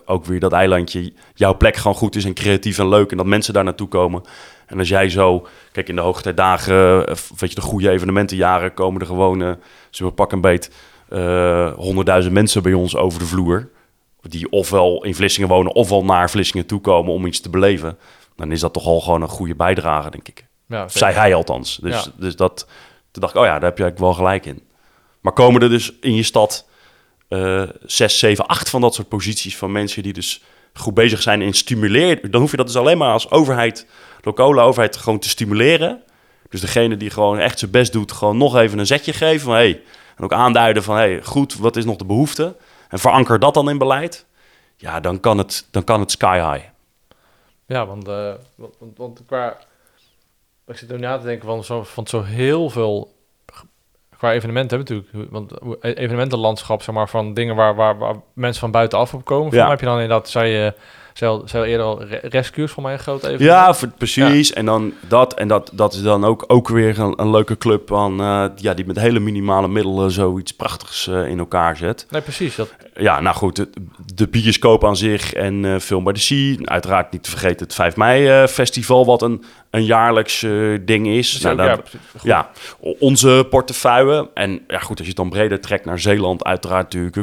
ook weer dat eilandje, jouw plek gewoon goed is en creatief en leuk en dat mensen daar naartoe komen. En als jij zo, kijk, in de hoogtijdagen, eh, weet je, de goede evenementenjaren komen er gewoon, eh zullen we pak een beet, eh, honderdduizend mensen bij ons over de vloer. Die ofwel in Vlissingen wonen ofwel naar Vlissingen toe komen om iets te beleven. Dan is dat toch al gewoon een goede bijdrage, denk ik. ja, Of zei hij althans. Dus, Ja. dus dat, toen dacht ik, oh ja, daar heb je eigenlijk wel gelijk in. Maar komen er dus in je stad zes, zeven, acht van dat soort posities van mensen die dus goed bezig zijn in stimuleren. Dan hoef je dat dus alleen maar als overheid, lokale overheid, gewoon te stimuleren. Dus degene die gewoon echt zijn best doet, gewoon nog even een zetje geven van hey, en ook aanduiden van hey, goed, wat is nog de behoefte? En veranker dat dan in beleid. Ja, dan kan het, dan kan het sky high. Ja, want, eh, want, want, want qua... Ik zit er nu na te denken van zo, van zo heel veel... Qua evenementen hebben natuurlijk... Want hoe- e- evenementenlandschap, zeg maar, van dingen waar, waar, waar mensen van buitenaf op komen. Ja. heb je dan inderdaad, zei je... Al eerder al, re- rescues voor mij een groot evenement. Ja, voor- precies. En dan dat. En dat, dat is dan ook, ook weer een, een leuke club aan, eh, ja, die met hele minimale middelen zoiets prachtigs eh, in elkaar zet. Nee, precies. Dat, Ja, nou goed, de, de bioscoop aan zich en eh, Film by the Sea. Uiteraard niet te vergeten het 5 mei eh, festival, wat een, een jaarlijks eh, ding is. dus Nou, ja, ja, onze portefeuille. En ja, goed, als je het dan breder trekt naar Zeeland, uiteraard natuurlijk.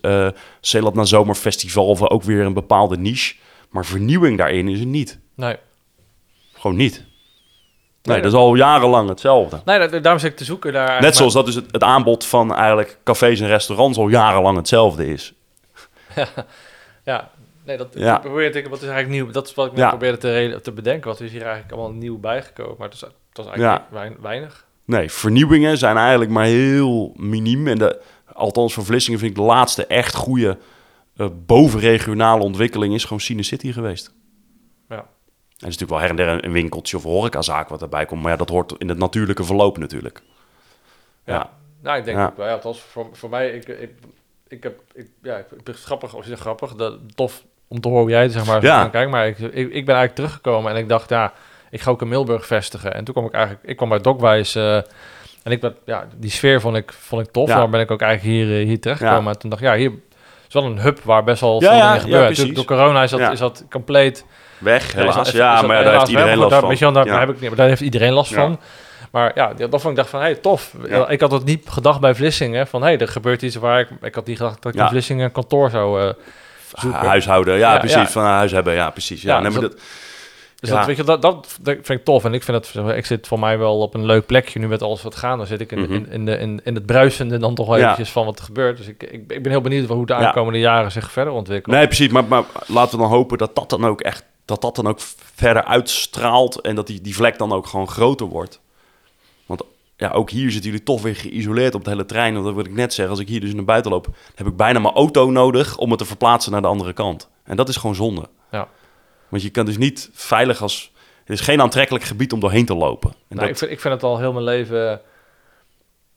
eh, Zeeland na Zomerfestival, ook weer een bepaalde niche. Maar vernieuwing daarin is er niet. Nee. Gewoon niet. Nee, Nee, dat is al jarenlang hetzelfde. Nee, dat- daarom zit ik te zoeken daar. Net zoals dat dus het, het aanbod van eigenlijk cafés en restaurants al jarenlang hetzelfde is. Ja, nee, dat Ja. ik probeer te denken, wat is eigenlijk nieuw? Dat is wat ik Ja. probeerde te, bedenken. Wat is hier eigenlijk allemaal nieuw bijgekomen? Maar het is, het eigenlijk wein- weinig. Nee, vernieuwingen zijn eigenlijk maar heel miniem. En de, althans voor Vlissingen vind ik de laatste echt goede eh, bovenregionale ontwikkeling is gewoon Cine City geweest. Er is natuurlijk wel her en der een- winkeltje of horecazaak wat erbij komt. Maar ja, dat hoort in het natuurlijke verloop natuurlijk. Ja. Nou, ik denk Ja. Ja, het was voor, voor mij, ik, ik, ik heb, ik, ja, ik vind het grappig, of is het grappig, dat, tof om te horen hoe jij zeg maar, Ja. kijkt. Maar ik, ik, ik ben eigenlijk teruggekomen en ik dacht, ja, ik ga ook in Milburg vestigen. En toen kwam ik eigenlijk, ik kwam bij Dokwijs eh, en ik ben, ja, die sfeer vond ik, vond ik tof. Ja. Daarom ben ik ook eigenlijk hier, eh, hier terechtgekomen. Ja. En toen dacht ik, ja, hier is wel een hub waar best wel veel ja, dingen ja, gebeuren. precies. Door, corona is dat, is dat compleet Weg, helaas. is dat- ja, dat maar ja, daar heeft iedereen last van. Daar, Ja. heb ik niet, maar daar heeft iedereen last Ja. van. Maar ja, dat vond ik dacht van, hey, tof. Ja. Ik had het niet gedacht bij Vlissingen, van hey, er gebeurt iets waar ik... Ik had niet gedacht dat ik Ja. in Vlissingen een kantoor zou zoeken. Huishouden, ja, Ja, precies. Van een huis hebben, ja, precies. Ja, nee, dus dat- dat, Dus dat, weet je, dat, dat vind ik tof. En ik vind het, ik zit voor mij wel op een leuk plekje nu met alles wat gaan. Dan zit ik in, Mhm. in, in, de, in, in het bruisende dan toch wel eventjes van wat er gebeurt. Dus ik, ik, ik ben heel benieuwd hoe de aankomende jaren zich verder ontwikkelen. Nee, precies. Maar, maar laten we dan hopen dat dat dan ook echt dat dat dan ook verder uitstraalt en dat die, die vlek dan ook gewoon groter wordt. Want ja, ook hier zitten jullie toch weer geïsoleerd op het hele trein. Want dat wil ik net zeggen, als ik hier dus naar buiten loop, heb ik bijna mijn auto nodig om het te verplaatsen naar de andere kant. En dat is gewoon zonde. Ja. Want je kan dus niet veilig als... Het is geen aantrekkelijk gebied om doorheen te lopen. En Nou, dat, ik, vind, ik vind het al heel mijn leven.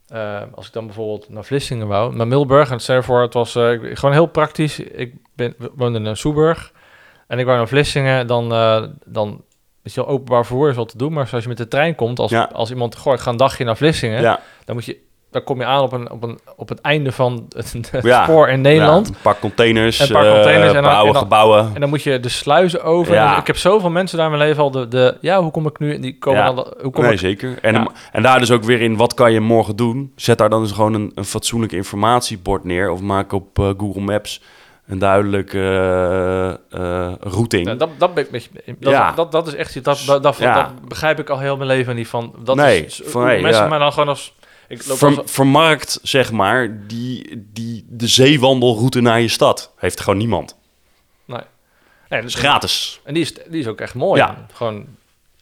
eh, als ik dan bijvoorbeeld naar Vlissingen wou, naar Milburg, en voor, het was eh, gewoon heel praktisch. Ik ben, we woonden in Soeburg en ik wou naar Vlissingen, dan, eh, dan is je openbaar vervoer is wel te doen, maar zoals je met de trein komt, als, Ja. als iemand goh, ik ga een dagje naar Vlissingen, ja, dan moet je, dan kom je aan op een, op een, op het einde van het, het Ja. spoor in Nederland. Ja, een paar containers, Een paar eh, en een dan- oude en dan- gebouwen. En dan moet je de sluizen over. Ja. Dus ik heb zoveel mensen daar in mijn leven al de, de ja, hoe kom ik nu? Die komen Ja. dan, hoe kom nee, ik zeker. En, en daar dus ook weer in, wat kan je morgen doen? Zet daar dan dus gewoon een, een fatsoenlijk informatiebord neer. Of maak op eh, Google Maps een duidelijke routing. Ja, dat, dat, ben ik dat, Ja. dat, dat is echt, dat, dat, dat, Ja. dat begrijp ik al heel mijn leven niet van. Dat Nee, is, van, hey, mensen mij dan gewoon als, ik loop Ver- als- vermarkt, zeg maar, die, die, de zeewandelroute naar je stad. Heeft gewoon niemand. nee. Nee, Dat is dus- gratis. En die is, die is ook echt mooi. Ja. Gewoon,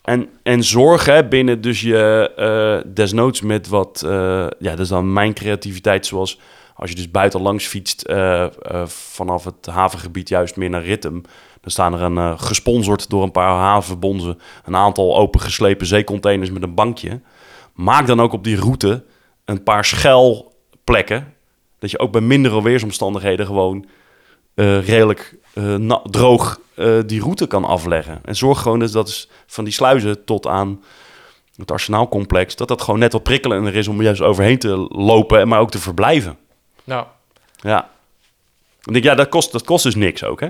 En, en zorg hè, binnen dus je eh, desnoods met wat... eh, ja, dat is dan mijn creativiteit zoals... Als je dus buiten langs fietst eh, eh, vanaf het havengebied juist meer naar Rittem... dan staan er een, eh, gesponsord door een paar havenbonzen... een aantal opengeslepen zeecontainers met een bankje. Maak dan ook op die route een paar schuilplekken... dat je ook bij mindere weersomstandigheden gewoon redelijk droog die route kan afleggen. En zorg gewoon dat dat is van die sluizen tot aan het arsenaalcomplex... dat dat gewoon net wat prikkelender is om juist overheen te lopen... en maar ook te verblijven. Nou, Ja. Ik denk, ja, dat kost, dat kost dus niks ook, hè?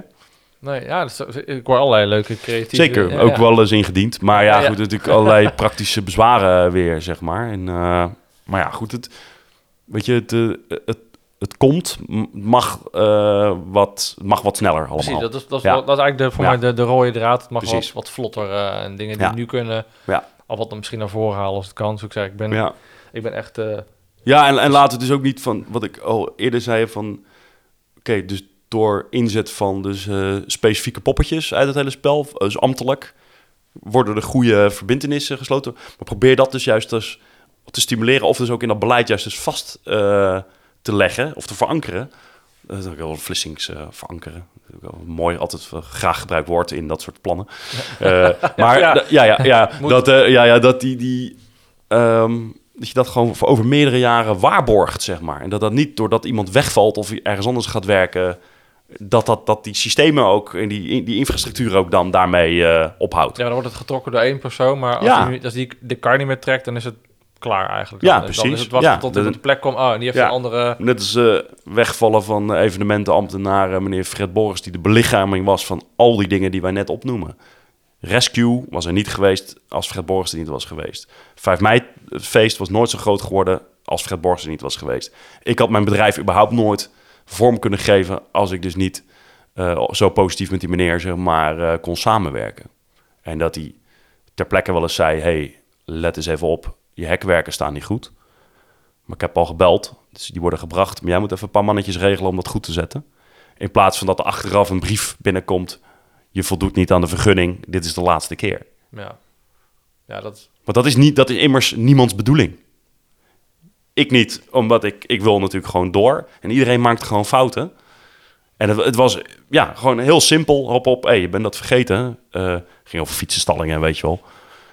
nee, ja, dat is- ik hoor allerlei leuke creatieve... Zeker, ja, ook ja. wel eens ingediend. Maar ja, goed, natuurlijk allerlei praktische bezwaren weer, zeg maar. En, eh, maar ja, goed, het, weet je, het, eh, het, het komt, mag, eh, wat, het mag wat sneller allemaal. Precies, dat is, dat is, wel- dat is eigenlijk de, voor mij de, de rode draad. Het mag Precies. wat, wat vlotter en dingen die nu kunnen... Al wat dan misschien naar voren halen als het kan. Zoals ik zei, ik ben, ik ben echt... eh, Ja, en, en laten we dus ook niet van wat ik al eerder zei van, oké, dus door inzet van dus eh, specifieke poppetjes uit het hele spel, dus ambtelijk, worden er goede verbindenissen gesloten. Maar probeer dat dus juist dus te stimuleren of dus ook in dat beleid juist dus vast eh, te leggen of te verankeren. Dat is ook wel Vlissings eh, verankeren. Wel mooi, altijd eh, graag gebruikt woord in dat soort plannen. Eh, maar Ja. ja, ja, ja, ja, Moet. dat, eh, ja, ja, dat die, die ehm, dat je dat gewoon voor over meerdere jaren waarborgt, zeg maar. En dat dat niet doordat iemand wegvalt of ergens anders gaat werken, dat, dat, dat die systemen ook en die, die infrastructuur ook dan daarmee eh, ophoudt. Ja, dan wordt het getrokken door één persoon, maar als, Ja. die, als die de kar niet meer trekt, dan is het klaar eigenlijk. Ja, dan, Dan precies. is het wachten Ja, tot het op de plek komt. Oh, en die heeft Ja. een andere... Net als eh, wegvallen van evenementenambtenaar eh, meneer Fred Boris, die de belichaming was van al die dingen die wij net opnoemen. Rescue was er niet geweest als Fred Boris er niet was geweest. 5 mei het feest was nooit zo groot geworden als Fred Boris er niet was geweest. Ik had mijn bedrijf überhaupt nooit vorm kunnen geven als ik dus niet eh, zo positief met die meneer zeg maar, eh, kon samenwerken. En dat hij ter plekke wel eens zei, hey, let eens even op, je hekwerken staan niet goed. Maar ik heb al gebeld, dus die worden gebracht. Maar jij moet even een paar mannetjes regelen om dat goed te zetten. In plaats van dat er achteraf een brief binnenkomt. Je voldoet niet aan de vergunning, dit is de laatste keer. Ja, ja dat... Want dat is, niet, dat is immers niemands bedoeling. Ik niet, omdat ik, ik wil natuurlijk gewoon door. En iedereen maakt gewoon fouten. En het, het was ja, gewoon heel simpel. Hop op, hey, je bent dat vergeten. Eh ging over fietsenstallingen, weet je wel.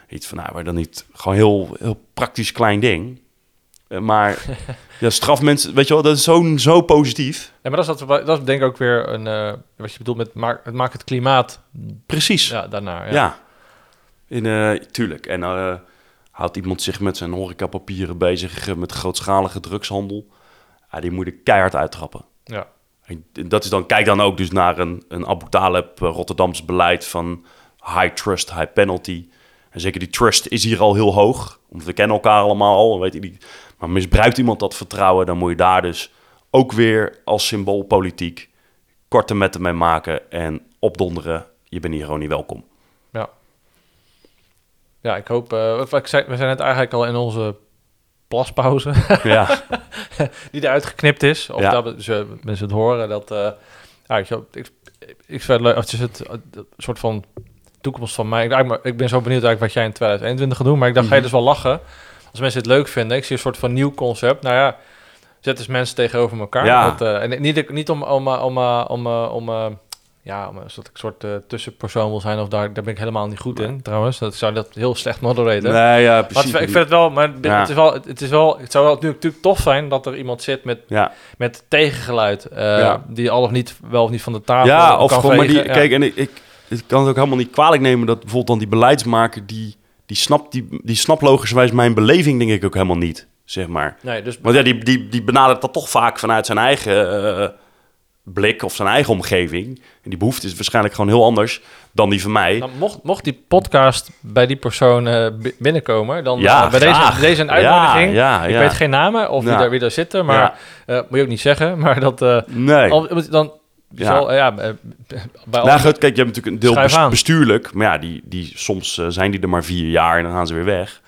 Iets van, nou, maar dan niet gewoon heel, heel praktisch klein ding. Eh, maar ja, straf mensen, weet je wel, dat is zo, zo positief. Ja, maar dat is, dat, dat is denk ik ook weer een, eh, wat je bedoelt met maak, het maakt het klimaat Precies. ja, daarnaar. Ja. Ja, In, eh, tuurlijk. En houdt iemand zich met zijn horecapapieren bezig met grootschalige drugshandel. Ja, die moet je keihard uittrappen. Ja. En dat is dan, kijk dan ook dus naar een, een Abu Talib Rotterdams beleid van high trust, high penalty. En zeker die trust is hier al heel hoog, want we kennen elkaar allemaal al. Weet je, die, maar misbruikt iemand dat vertrouwen, dan moet je daar dus ook weer als symboolpolitiek korte metten mee maken en opdonderen. Je bent hier gewoon niet welkom. Ja. Ja, ik hoop... zei, we zijn net eigenlijk al in onze plaspauze, Ja, die eruit geknipt is. Of Ja. dat ze, mensen het horen, dat... eh ja, ik, ik, ik vind het leuk, het is het eh, een soort van toekomst van mij. Ik, ik ben zo benieuwd eigenlijk wat jij in 2021 gaat doen, maar ik dacht, ga je dus wel lachen. Als mensen het leuk vinden, ik zie een soort van nieuw concept. Nou ja, zet eens mensen tegenover elkaar. Ja. Dat, eh, en niet, niet om, om, eh, om, eh, om, om, eh, ja, om een soort, tussenpersoon wil zijn, of daar, daar ben ik helemaal niet goed in, trouwens. Dat zou dat heel slecht moderaten. nee, ja, Maar precies. het, ik vind het wel, maar Ja. het is wel, het is wel, het zou wel natuurlijk, tof zijn dat er iemand zit met, Ja, met tegengeluid, Ja. die al of niet, wel of niet van de tafel ja of gewoon, maar die, kijk, en ik, ik, ik kan het ook helemaal niet kwalijk nemen dat bijvoorbeeld dan die beleidsmaker, die, die, snapt, die, die snapt logischerwijs mijn beleving, denk ik ook helemaal niet, zeg maar. Nee, dus Want ja, die, die, die benadert dat toch vaak vanuit zijn eigen eh, blik of zijn eigen omgeving. En die behoefte is waarschijnlijk gewoon heel anders dan die van mij. Nou, mocht, mocht die podcast bij die persoon eh, bi- binnenkomen, dan Ja, eh, bij deze, graag. deze een uitnodiging. Ja, ja, ik weet geen namen of wie, daar, wie daar zitten, maar moet je ook niet zeggen. Maar dat Nee. al- dan Ja. zal, ja, eh, bij Nou goed, kijk, je hebt natuurlijk een deel bes- bestuurlijk. Maar ja, die, die, soms eh, zijn die er maar vier jaar en dan gaan ze weer weg.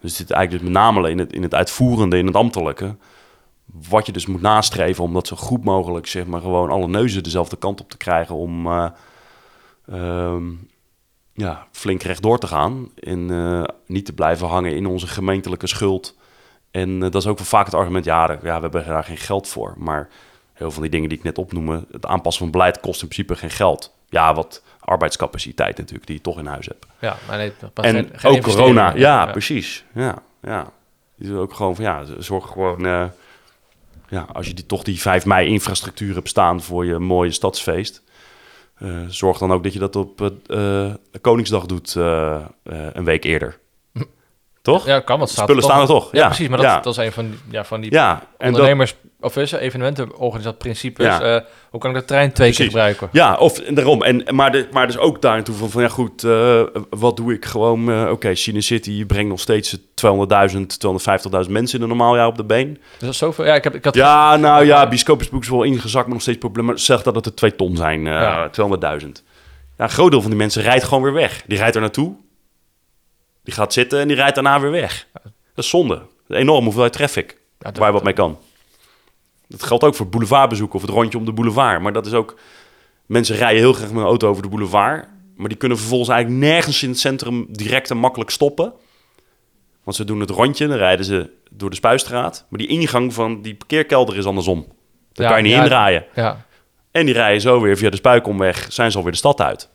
Dus het zit eigenlijk dus met name in het, in het uitvoerende, in het ambtelijke. Wat je dus moet nastreven om dat zo goed mogelijk, zeg maar, gewoon alle neuzen dezelfde kant op te krijgen. Om eh, ehm, ja, flink rechtdoor te gaan. En niet te blijven hangen in onze gemeentelijke schuld. En dat is ook wel vaak het argument, ja, ja, we hebben daar geen geld voor. Maar heel veel van die dingen die ik net opnoemde, het aanpassen van beleid kost in principe geen geld. Ja, wat arbeidscapaciteit natuurlijk, die je toch in huis hebt. ja, maar nee, en geen- geen ook corona, ja, precies. Ja, ja. Die ook gewoon van, ja, zorg gewoon, eh, ja, als je die, toch die 5 mei infrastructuur hebt staan voor je mooie stadsfeest, eh, zorg dan ook dat je dat op eh, Koningsdag doet een week eerder. Toch? Ja, kan, want Spullen staan er toch? Ja, Ja, precies, maar dat, ja. dat is een van die, ja, van die Ja, ondernemers, of is het, evenementenorganisatie principes. Ja. eh, hoe kan ik de trein twee keer gebruiken? Ja, of en daarom. En, maar, de, maar dus ook daar naartoe van, van ja goed, eh, wat doe ik gewoon? eh, Oké, Cine City brengt nog steeds 200.000, 250.000 mensen in een normaal jaar op de been. Dus dat is zoveel. Ja, ik heb, ik had Ja, nou ja, bioscoopsboek is wel ingezakt, maar nog steeds probleem. Maar zeg dat het er 2 ton zijn, Ja. 200.000. Ja, een groot deel van die mensen rijdt gewoon weer weg. Die rijdt er naartoe, die gaat zitten en die rijdt daarna weer weg. Dat is zonde. Een enorme hoeveelheid traffic, Ja, dat- waar je wat mee kan. Dat geldt ook voor boulevardbezoek of het rondje om de boulevard. Maar dat is ook... Mensen rijden heel graag met een auto over de boulevard. Maar die kunnen vervolgens eigenlijk nergens in het centrum direct en makkelijk stoppen. Want ze doen het rondje, dan rijden ze door de Spuistraat. Maar die ingang van die parkeerkelder is andersom. Daar Ja, kan je niet ja, indraaien. Ja, En die rijden zo weer via de Spuikomweg, zijn ze alweer de stad uit.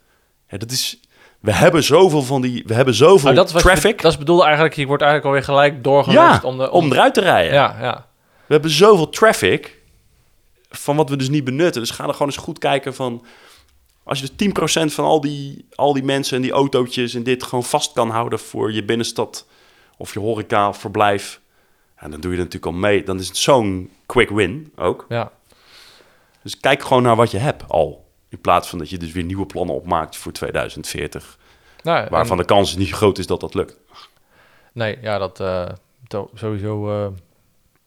Ja, dat is... We hebben zoveel van die... We hebben zoveel dat was traffic. Dat is bedoeld eigenlijk, je wordt eigenlijk alweer gelijk doorgelust ja, om de... om eruit te rijden. Ja, ja. We hebben zoveel traffic van wat we dus niet benutten. Dus ga er gewoon eens goed kijken van... Als je dus 10% van al die, al die mensen en die autootjes en dit gewoon vast kan houden voor je binnenstad of je horeca of verblijf. En dan doe je er natuurlijk al mee. Dan is het zo'n quick win ook. ja. Dus kijk gewoon naar wat je hebt al. In plaats van dat je dus weer nieuwe plannen opmaakt voor 2040. Nou, Waarvan en- de kans niet groot is dat dat lukt. Nee, ja, dat eh, sowieso... eh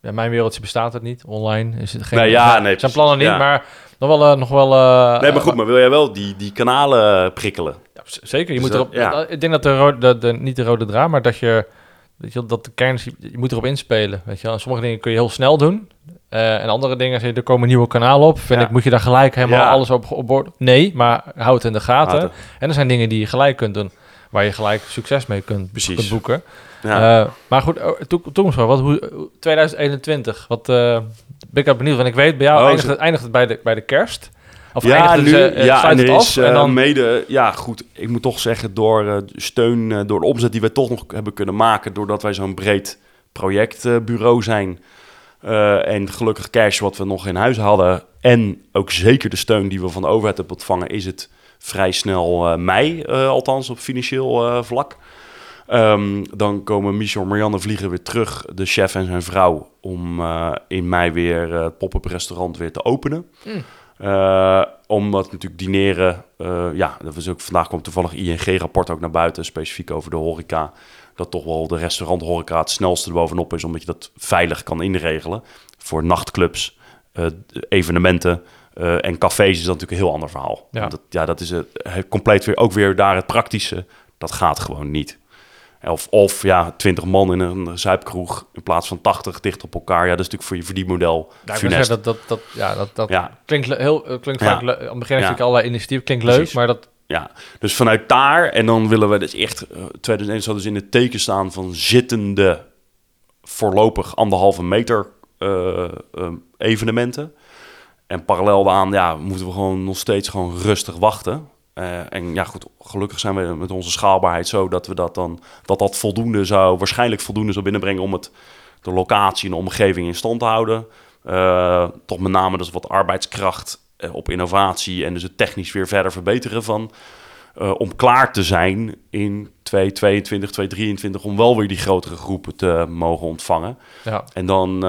in mijn wereldje bestaat het niet. Online is het geen... Nee, ja, zijn nee, precies, plannen niet, ja. maar nog wel... eh, nog wel eh, Nee, maar goed, maar wil jij wel die, die kanalen prikkelen? Ja, zeker, je Dus moet dat- erop... ja. Ik denk dat de, ro- de, de, niet de rode draad, maar dat je... Weet je, dat de kern je, je moet erop inspelen. Weet je. En sommige dingen kun je heel snel doen. Eh, en andere dingen, er komen nieuwe kanalen op. Vind Ja. ik, moet je daar gelijk helemaal Ja. alles op, op boord? Nee, maar houd het in de. Gaten. En er zijn dingen die je gelijk kunt doen. Waar je gelijk succes mee kunt, boeken. Ja. Eh, maar goed, oh, toe- toekomstplannen. Wat, hoe, hoe- 2021, wat eh, ben ik benieuwd. Want ik weet, bij jou Oh, eindigt, het, eindigt het bij de, bij de kerst. Of ja, nu, eh, eh, ja, en er af is en dan... mede, ja goed, ik moet toch zeggen, door steun, door de omzet die wij toch nog hebben kunnen maken, doordat wij zo'n breed projectbureau zijn, en gelukkig cash wat we nog in huis hadden, en ook zeker de steun die we van de overheid hebben ontvangen, is het vrij snel eh, mei, eh, althans op financieel eh, vlak. Ehm, dan komen Michel en Marianne vliegen weer terug, de chef en zijn vrouw, om in mei weer het pop-up restaurant weer te openen. Eh, omdat natuurlijk dineren, ja, dat was ook, vandaag komt toevallig ING-rapport ook naar buiten, specifiek over de horeca. Dat toch wel de restauranthoreca het snelste erbovenop is, omdat je dat veilig kan inregelen. Voor nachtclubs, evenementen eh, en cafés is dat natuurlijk een heel ander verhaal. Ja. Dat, ja, dat is het, het compleet weer, ook weer daar het praktische. Dat gaat gewoon niet. Of, of ja, 20 man in een zuipkroeg in plaats van 80 dicht op elkaar. Ja, dat is natuurlijk voor je verdienmodel Ja, ik funest. dat, dat, dat, ja, dat, dat Ja. klinkt heel, eh, klinkt vaak leuk. Aan het begin natuurlijk allerlei initiatieven, klinkt Precies. leuk, maar dat, Ja, dus vanuit daar en dan willen we dus echt, eh 2001 zou dus in het teken staan van zittende voorlopig anderhalve meter eh, eh, evenementen. En parallel daaraan ja, moeten we gewoon nog steeds gewoon rustig wachten. Eh, en ja, goed, gelukkig zijn we met onze schaalbaarheid zo dat we dat dan, dat dat voldoende zou, waarschijnlijk voldoende zou binnenbrengen om het, de locatie en de omgeving in stand te houden. Eh, toch met name dus wat arbeidskracht eh, op innovatie en dus het technisch weer verder verbeteren van. om klaar te zijn in 2022, 2023, om wel weer die grotere groepen te mogen ontvangen. ja. En dan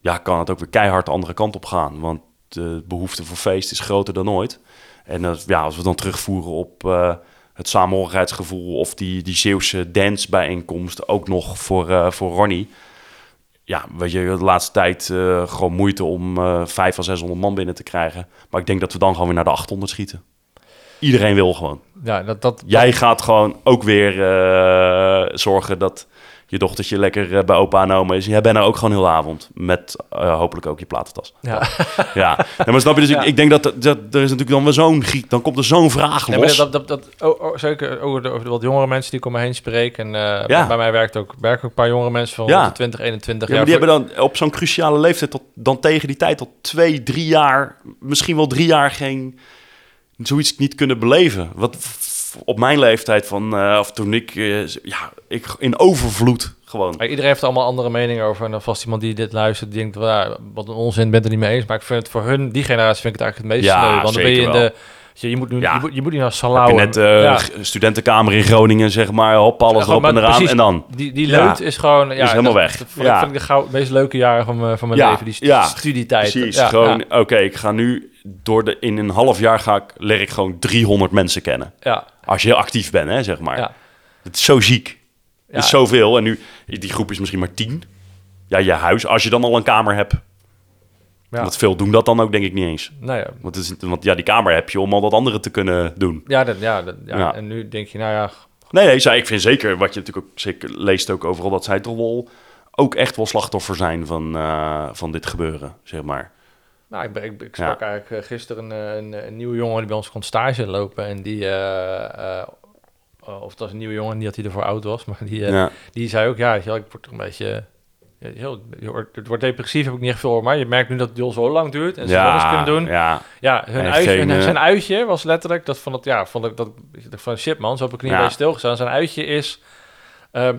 ja, kan het ook weer keihard de andere kant op gaan. Want de behoefte voor feest is groter dan ooit. En dat, ja, als we dan terugvoeren op eh, het samenhorigheidsgevoel... of die, die Zeeuwse dancebijeenkomst ook nog voor, eh, voor Ronnie... Ja, weet je, de laatste tijd eh, gewoon moeite om eh 500 à 600 man binnen te krijgen. Maar ik denk dat we dan gewoon weer naar de 800 schieten. Iedereen wil gewoon. ja, dat, dat, Jij gaat gewoon ook weer eh, zorgen dat je dochtertje lekker eh, bij opa en oma is. Jij bent er ook gewoon heel de avond. Met eh, hopelijk ook je platentas. ja. Ja, Ja, maar snap je? Dus Ja. ik, ik denk dat, dat er is natuurlijk dan wel zo'n giet. Dan komt er zo'n vraag Nee, los. dat, dat, dat, oh, oh, zeker over de, over de wat jongere mensen die ik om me heen spreek. En eh, Ja. bij mij werkt ook, werken ook een paar jongere mensen van Ja. rond de 20, 21 ja, maar jaar. die hebben dan op zo'n cruciale leeftijd tot, dan tegen die tijd tot twee, drie jaar, misschien wel drie jaar geen zoiets niet kunnen beleven. Wat op mijn leeftijd van, eh, of toen ik, eh, ja, ik in overvloed gewoon. Maar iedereen heeft allemaal andere meningen over. En dan vast iemand die dit luistert, die denkt, wat een onzin, bent er niet mee eens. Maar ik vind het voor hun, die generatie, vind ik het eigenlijk het meest Ja, sneu. Want dan ben je in de... Je, je, moet nu, Ja. je, moet, je moet niet naar Heb Salau. je net ja. g- studentenkamer in Groningen, zeg maar, hop, alles erop en eraan. precies, En dan? Die, die leut is gewoon... Ja, Is helemaal dat- weg. Dat Ja. vind ik de gauw, meest leuke jaren van, mijn- van mijn leven. Die stu- ja. studietijd. Precies, gewoon, oké, ik ga nu door de, in een half jaar ga ik, leer ik gewoon 300 mensen kennen. ja, Als je heel actief bent, hè, zeg maar. Het is zo ziek. Het is zoveel. En nu, die groep is misschien maar 10. Ja, je huis, als je dan al een kamer hebt. Ja. Want veel doen dat dan ook, denk ik, niet eens. Nou ja, Want, is, want ja, die kamer heb je om al dat andere te kunnen doen. ja, dat, ja, dat, ja. Ja. En nu denk je, nou ja, Nee, nee, zij, ik vind zeker, wat je natuurlijk ook zeker leest ook overal, dat zij toch wel ook echt wel slachtoffer zijn van, eh, van dit gebeuren, zeg maar. Nou, ik, ik, ik sprak eigenlijk eh, gisteren een, een, een nieuwe jongen die bij ons kon stage lopen. En die, eh, of het was een nieuwe jongen, niet dat hij ervoor oud was, maar die, ja. die zei ook, ja, ik word toch een beetje... ja, heel, het wordt depressief, heb ik niet echt veel over, maar je merkt nu dat het al zo lang duurt en ze nog eens kunnen doen. Ja, ja, hun En uitje, geen, hun- eh, zijn uitje was letterlijk, dat van het, ja, ik dat, dacht van shit man, zo heb ik niet Ja. bij stilgestaan. Zijn uitje is ehm,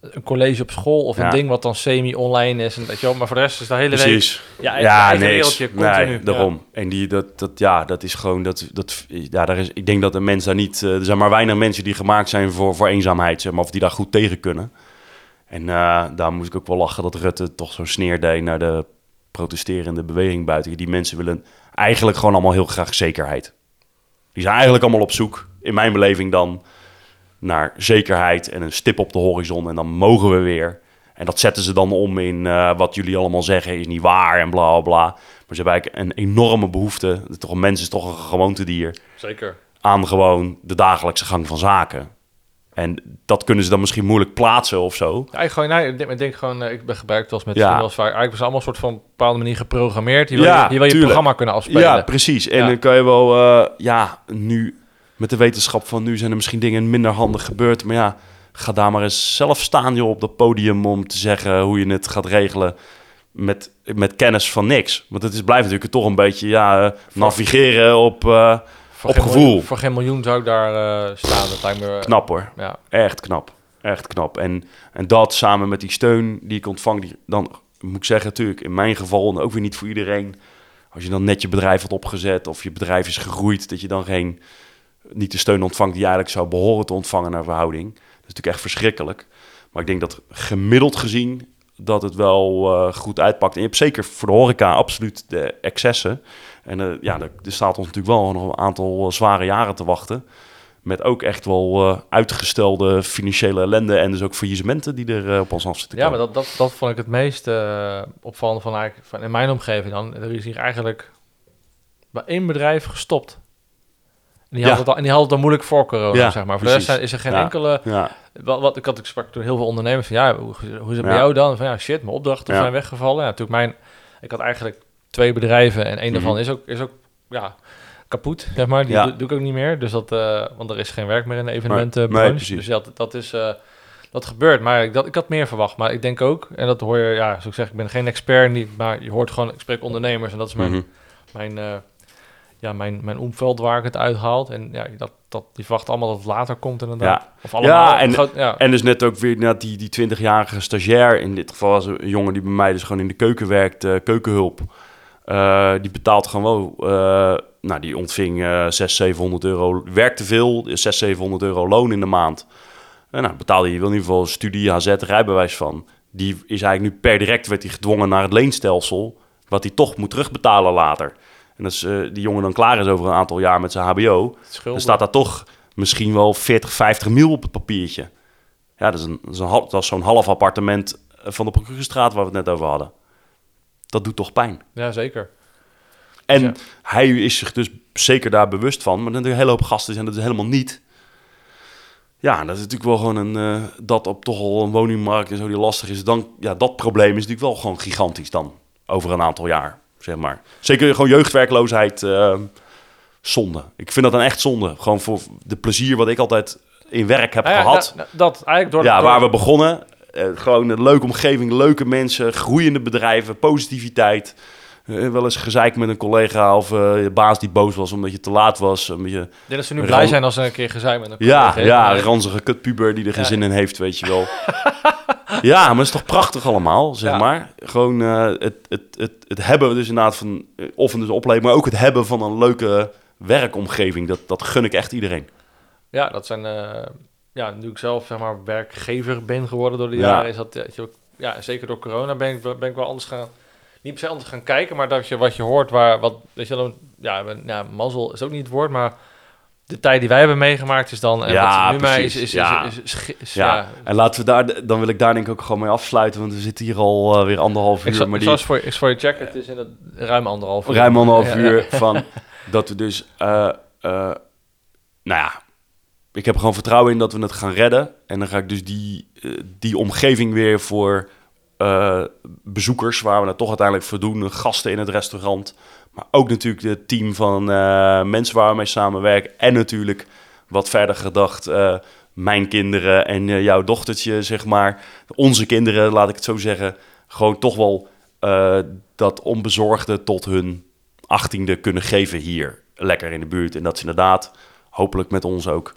een college op school of een Ja. ding wat dan semi-online is. En, weet je maar voor de rest is de hele week... Precies. Ja, Ja, nee, wereldje, continu. nee, daarom. En die, dat, dat, ja, dat is gewoon, dat, dat, ja, daar is, ik denk dat de mensen daar niet, eh, er zijn maar weinig mensen die gemaakt zijn voor, voor eenzaamheid, zeg maar, of die daar goed tegen kunnen. En eh, daar moest ik ook wel lachen dat Rutte toch zo'n sneer deed naar de protesterende beweging buiten. Die mensen willen eigenlijk gewoon allemaal heel graag zekerheid. Die zijn eigenlijk allemaal op zoek, in mijn beleving dan, naar zekerheid en een stip op de horizon. En dan mogen we weer. En dat zetten ze dan om in eh, wat jullie allemaal zeggen is niet waar en bla bla bla. Maar ze hebben eigenlijk een enorme behoefte. Toch, een mens is toch een gewoontedier. Zeker. Aan gewoon de dagelijkse gang van zaken. En dat kunnen ze dan misschien moeilijk plaatsen of zo. Ja, ik, gewoon, nou, ik, denk, ik denk gewoon, eh, ik ben gebruikt als met Ja. vaak. Eigenlijk was allemaal een soort van een bepaalde manier geprogrammeerd. Je wil, Ja, je, je, wil je programma kunnen afspelen. Ja, precies. En Ja. dan kan je wel, eh, ja, nu met de wetenschap van nu zijn er misschien dingen minder handig gebeurd. Maar ja, ga daar maar eens zelf staan op dat podium om te zeggen hoe je het gaat regelen. met, met kennis van niks. Want het is, blijft natuurlijk toch een beetje ja, eh, navigeren op... Voor Op geen gevoel. miljoen- voor geen miljoen zou ik daar eh, staan. Dat lijkt me... knap hoor. Ja, Echt knap. Echt knap. En, en dat samen met die steun die ik ontvang, die, dan moet ik zeggen, natuurlijk, in mijn geval, en ook weer niet voor iedereen. Als je dan net je bedrijf had opgezet of je bedrijf is gegroeid, dat je dan geen, niet de steun ontvangt die je eigenlijk zou behoren te ontvangen naar verhouding. Dat is natuurlijk echt verschrikkelijk. Maar ik denk dat gemiddeld gezien dat het wel eh, goed uitpakt. En je hebt zeker voor de horeca absoluut de excessen. En eh, ja, er, er staat ons natuurlijk wel nog een aantal eh, zware jaren te wachten. Met ook echt wel eh, uitgestelde financiële ellende en dus ook faillissementen die er op ons af zitten ja maar dat, dat, dat vond ik het meest eh, opvallende van, eigenlijk, van in mijn omgeving dan. Er is hier eigenlijk bij één bedrijf gestopt. En die, Ja. had het al, en die had het dan moeilijk voor corona, Ja, zeg maar. Voor de rest is er geen Ja. enkele... Wat, wat ik had ik sprak toen heel veel ondernemers van ja, hoe, hoe is het bij jou dan? Van ja, shit, mijn opdrachten zijn weggevallen. Ja, natuurlijk mijn, ik had eigenlijk twee bedrijven en één daarvan Mhm. is ook, is ook ja, kapot, zeg maar. Die Ja. doe, doe ik ook niet meer. Dus dat, eh, want er is geen werk meer in de evenementenbranche. Dus ja, dat, dat is, eh, dat gebeurt. Maar ik, dat, ik had meer verwacht. Maar ik denk ook, en dat hoor je, ja, zoals ik zeg, ik ben geen expert, niet, maar je hoort gewoon, ik spreek ondernemers en dat is mijn, Mhm. mijn, eh, ja, mijn, mijn omveld waar ik het uithaalt. En ja, dat, dat, die verwachten allemaal dat het later komt inderdaad. Ja. Of allemaal. en- groot- ja. En dus net ook weer net die, die 20-jarige stagiair. In dit geval was een jongen die bij mij dus gewoon in de keuken werkt, keukenhulp. Eh, die betaalt gewoon wel, eh, nou die ontving eh 600, 700 euro, werkte veel, 600, 700 euro loon in de maand. En nou, betaalde hij in ieder geval studie, HZ, rijbewijs van. Die is eigenlijk nu per direct werd hij gedwongen naar het leenstelsel, wat hij toch moet terugbetalen later. En als eh, die jongen dan klaar is over een aantal jaar met zijn HBO, dan staat daar toch misschien wel 40, 50 mil op het papiertje. Ja, dat is, een, dat is, een, hal- dat is zo'n half appartement eh, van de Procurestraat waar we het net over hadden. Dat doet toch pijn. Ja, zeker. En Ja. hij is zich dus zeker daar bewust van. Maar zijn een hele hoop gasten zijn dat is helemaal niet. Ja, dat is natuurlijk wel gewoon een... eh, dat op toch al een woningmarkt en zo die lastig is. Dan, ja, dat probleem is natuurlijk wel gewoon gigantisch dan. Over een aantal jaar, zeg maar. Zeker gewoon jeugdwerkloosheid. eh, zonde. Ik vind dat dan echt zonde. Gewoon voor de plezier wat ik altijd in werk heb Nou ja, gehad. nou, dat eigenlijk door Ja, door- waar we begonnen. Eh, gewoon een leuke omgeving, leuke mensen, groeiende bedrijven, positiviteit. Eh, wel eens gezeik met een collega of eh, je baas die boos was omdat je te laat was. Een beetje, Ik denk dat ze nu blij zijn als ze een keer gezeik met een ja, collega heeft. ja, Maar- ranzige kutpuber die er geen Ja. zin in heeft, weet je wel. ja, maar het is toch prachtig allemaal, zeg Ja. maar. Gewoon het, het, het, het hebben dus inderdaad van, of een dus opleveren, maar ook het hebben van een leuke werkomgeving. Dat, dat gun ik echt iedereen. Ja, dat zijn... ja, nu ik zelf zeg maar werkgever ben geworden door de Ja. jaren, is dat... eh, je Ja, zeker door corona ben ik, ben ik wel anders gaan... Niet per se anders gaan kijken, maar dat je wat je hoort, waar... Wat, weet je, dan, ja, ja, mazzel is ook niet het woord, maar... De tijd die wij hebben meegemaakt is dan... En Ja, wat nu mij is, is, Ja. is, is- is- is- Ja, ja, en laten we daar, dan wil ik daar denk ik ook gewoon mee afsluiten, want we zitten hier al eh, weer anderhalf Ik uur. zal, maar ik die, eens voor, je- eens voor je checken, het is in het ruim anderhalf uur. ruim anderhalf uur ja. van dat we dus, eh, nou ja, ik heb gewoon vertrouwen in dat we het gaan redden. En dan ga ik dus die, eh, die omgeving weer voor eh, bezoekers, waar we het toch uiteindelijk voor doen, gasten in het restaurant. Maar ook natuurlijk het team van eh, mensen waar we mee samenwerken. En natuurlijk, wat verder gedacht, mijn kinderen en jouw dochtertje, zeg maar. Onze kinderen, laat ik het zo zeggen. Gewoon toch wel dat onbezorgde tot hun achttiende kunnen geven hier. Lekker in de buurt. En dat ze inderdaad, hopelijk met ons ook,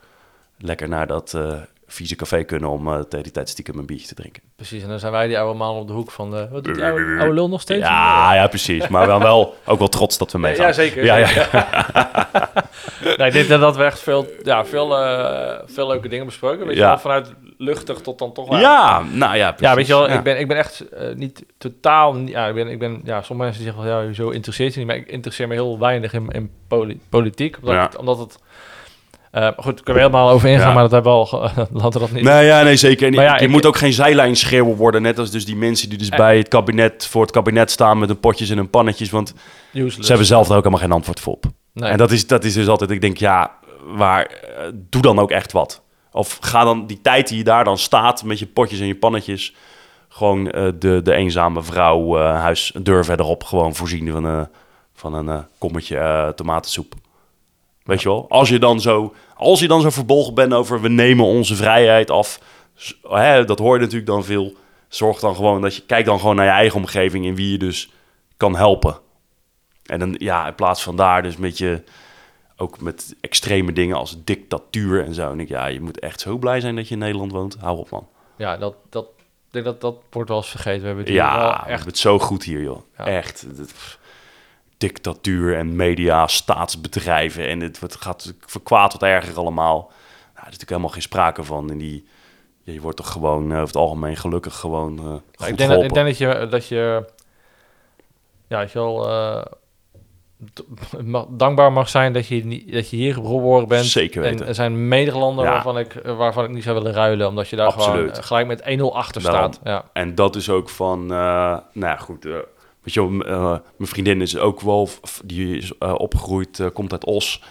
lekker naar dat eh vieze café kunnen om eh tegen die tijd stiekem een biertje te drinken. Precies, en dan zijn wij die oude man op de hoek van de... Wat doet die oude, oude lul nog steeds? Ja, ja, precies. Maar dan wel ook wel trots dat we meegaan. Ja, zeker. Ja, ja. nee, ik denk dat dat we echt veel, ja, veel, eh, veel leuke dingen besproken. Weet je Ja. wel, vanuit luchtig tot dan toch wel... Ja, nou ja, precies. Ja, weet je wel, Ja. ik, ben, ik ben echt niet totaal... Ja, ik ben, ik ben, ja, sommige mensen zeggen van, ja, zo interesseert je niet. Maar ik interesseer me heel weinig in, in poli- politiek. Omdat, het, omdat het... eh, goed, daar kunnen we helemaal over ingaan, Ja. maar dat hebben we al... laten we dat niet... Nee, ja, nee, zeker. En Maar ja, je ik- moet ook geen zijlijn schreeuwen worden. Net als dus die mensen die dus Eh. bij het kabinet, voor het kabinet staan met hun potjes en hun pannetjes. Want useless. ze hebben zelf daar ook helemaal geen antwoord voor op. Nee. En dat is, dat is dus altijd, ik denk, ja, waar, eh, doe dan ook echt wat. Of ga dan die tijd die je daar dan staat met je potjes en je pannetjes, gewoon de, de eenzame vrouw eh, huis een deur verderop gewoon voorzien van, van een kommetje tomatensoep. Weet je wel? Als je, dan zo, als je dan zo verbolgen bent over we nemen onze vrijheid af, hè, dat hoor je natuurlijk dan veel. zorg dan gewoon dat je... Kijk dan gewoon naar je eigen omgeving en wie je dus kan helpen. En dan, ja, in plaats van daar dus met je... Ook met extreme dingen als dictatuur en zo. En ik, ja, je moet echt zo blij zijn dat je in Nederland woont. Hou op, man. Ja, dat, dat, ik denk dat dat wordt wel eens vergeten. We hebben het hier Ja, wel we echt... hebben het zo goed hier, joh. Ja. Echt. Dictatuur en media, staatsbedrijven. En het wordt, gaat van kwaad tot erger allemaal. Nou, er is natuurlijk helemaal geen sprake van. En die, je wordt toch gewoon eh, over het algemeen gelukkig gewoon goed ik, denk dat, ik denk dat je, dat je, ja, dat je wel eh, dankbaar mag zijn dat je, niet- dat je hier geboren bent. Zeker weten. En er zijn Nederlanden Ja. waarvan, ik, waarvan ik niet zou willen ruilen, omdat je daar gewoon Absoluut. gelijk met 1-0 achter Daarom. staat. Ja. En dat is ook van, nou ja, goed. Weet je, wel, eh, mijn vriendin is ook wel, die is eh, opgegroeid, eh, komt uit Os.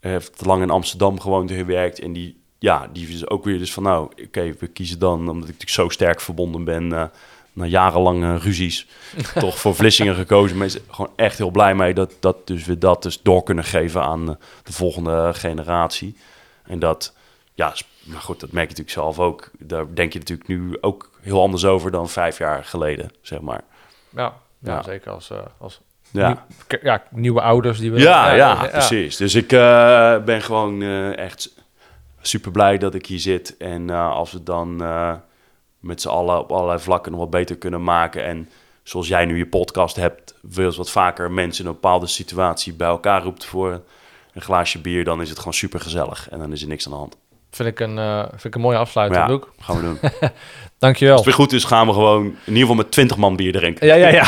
heeft lang in Amsterdam gewoond en gewerkt. En die, ja, die is ook weer dus van, nou, oké, we kiezen dan, omdat ik natuurlijk zo sterk verbonden ben, na jarenlange ruzies, toch voor Vlissingen gekozen. Maar is gewoon echt heel blij mee dat, dat dus we dat dus door kunnen geven aan de volgende generatie. En dat, ja, maar goed, dat merk je natuurlijk zelf ook. Daar denk je natuurlijk nu ook heel anders over dan vijf jaar geleden, zeg maar. Ja, ja, Ja. zeker als, eh, als Ja, nieuw- ja, nieuwe ouders die we... ja, ja, precies. Dus ik eh, ben gewoon eh, echt super blij dat ik hier zit. En als we dan met z'n allen op allerlei vlakken nog wat beter kunnen maken. En zoals jij nu je podcast hebt, wil eens wat vaker mensen in een bepaalde situatie bij elkaar roept voor een glaasje bier, dan is het gewoon super gezellig. En dan is er niks aan de hand. Vind ik een, vind ik een mooie afsluiting, ja, Luc. gaan we doen. Als Dankjewel. het weer goed is, gaan we gewoon in ieder geval met 20 man bier drinken. Ja, ja, ja.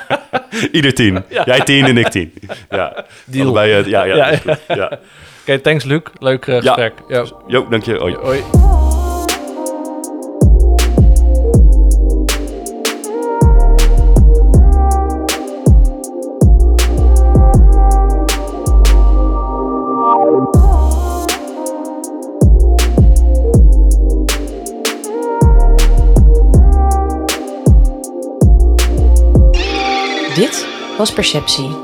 Ieder tien. Jij tien en ik tien. Ja, Deal. Allebei, eh, ja, ja, Ja, ja. Oké, thanks Luc. Leuk eh, Ja. gesprek. Ja. Jo, dank je. Hoi. Hoi. Dit was Perceptie,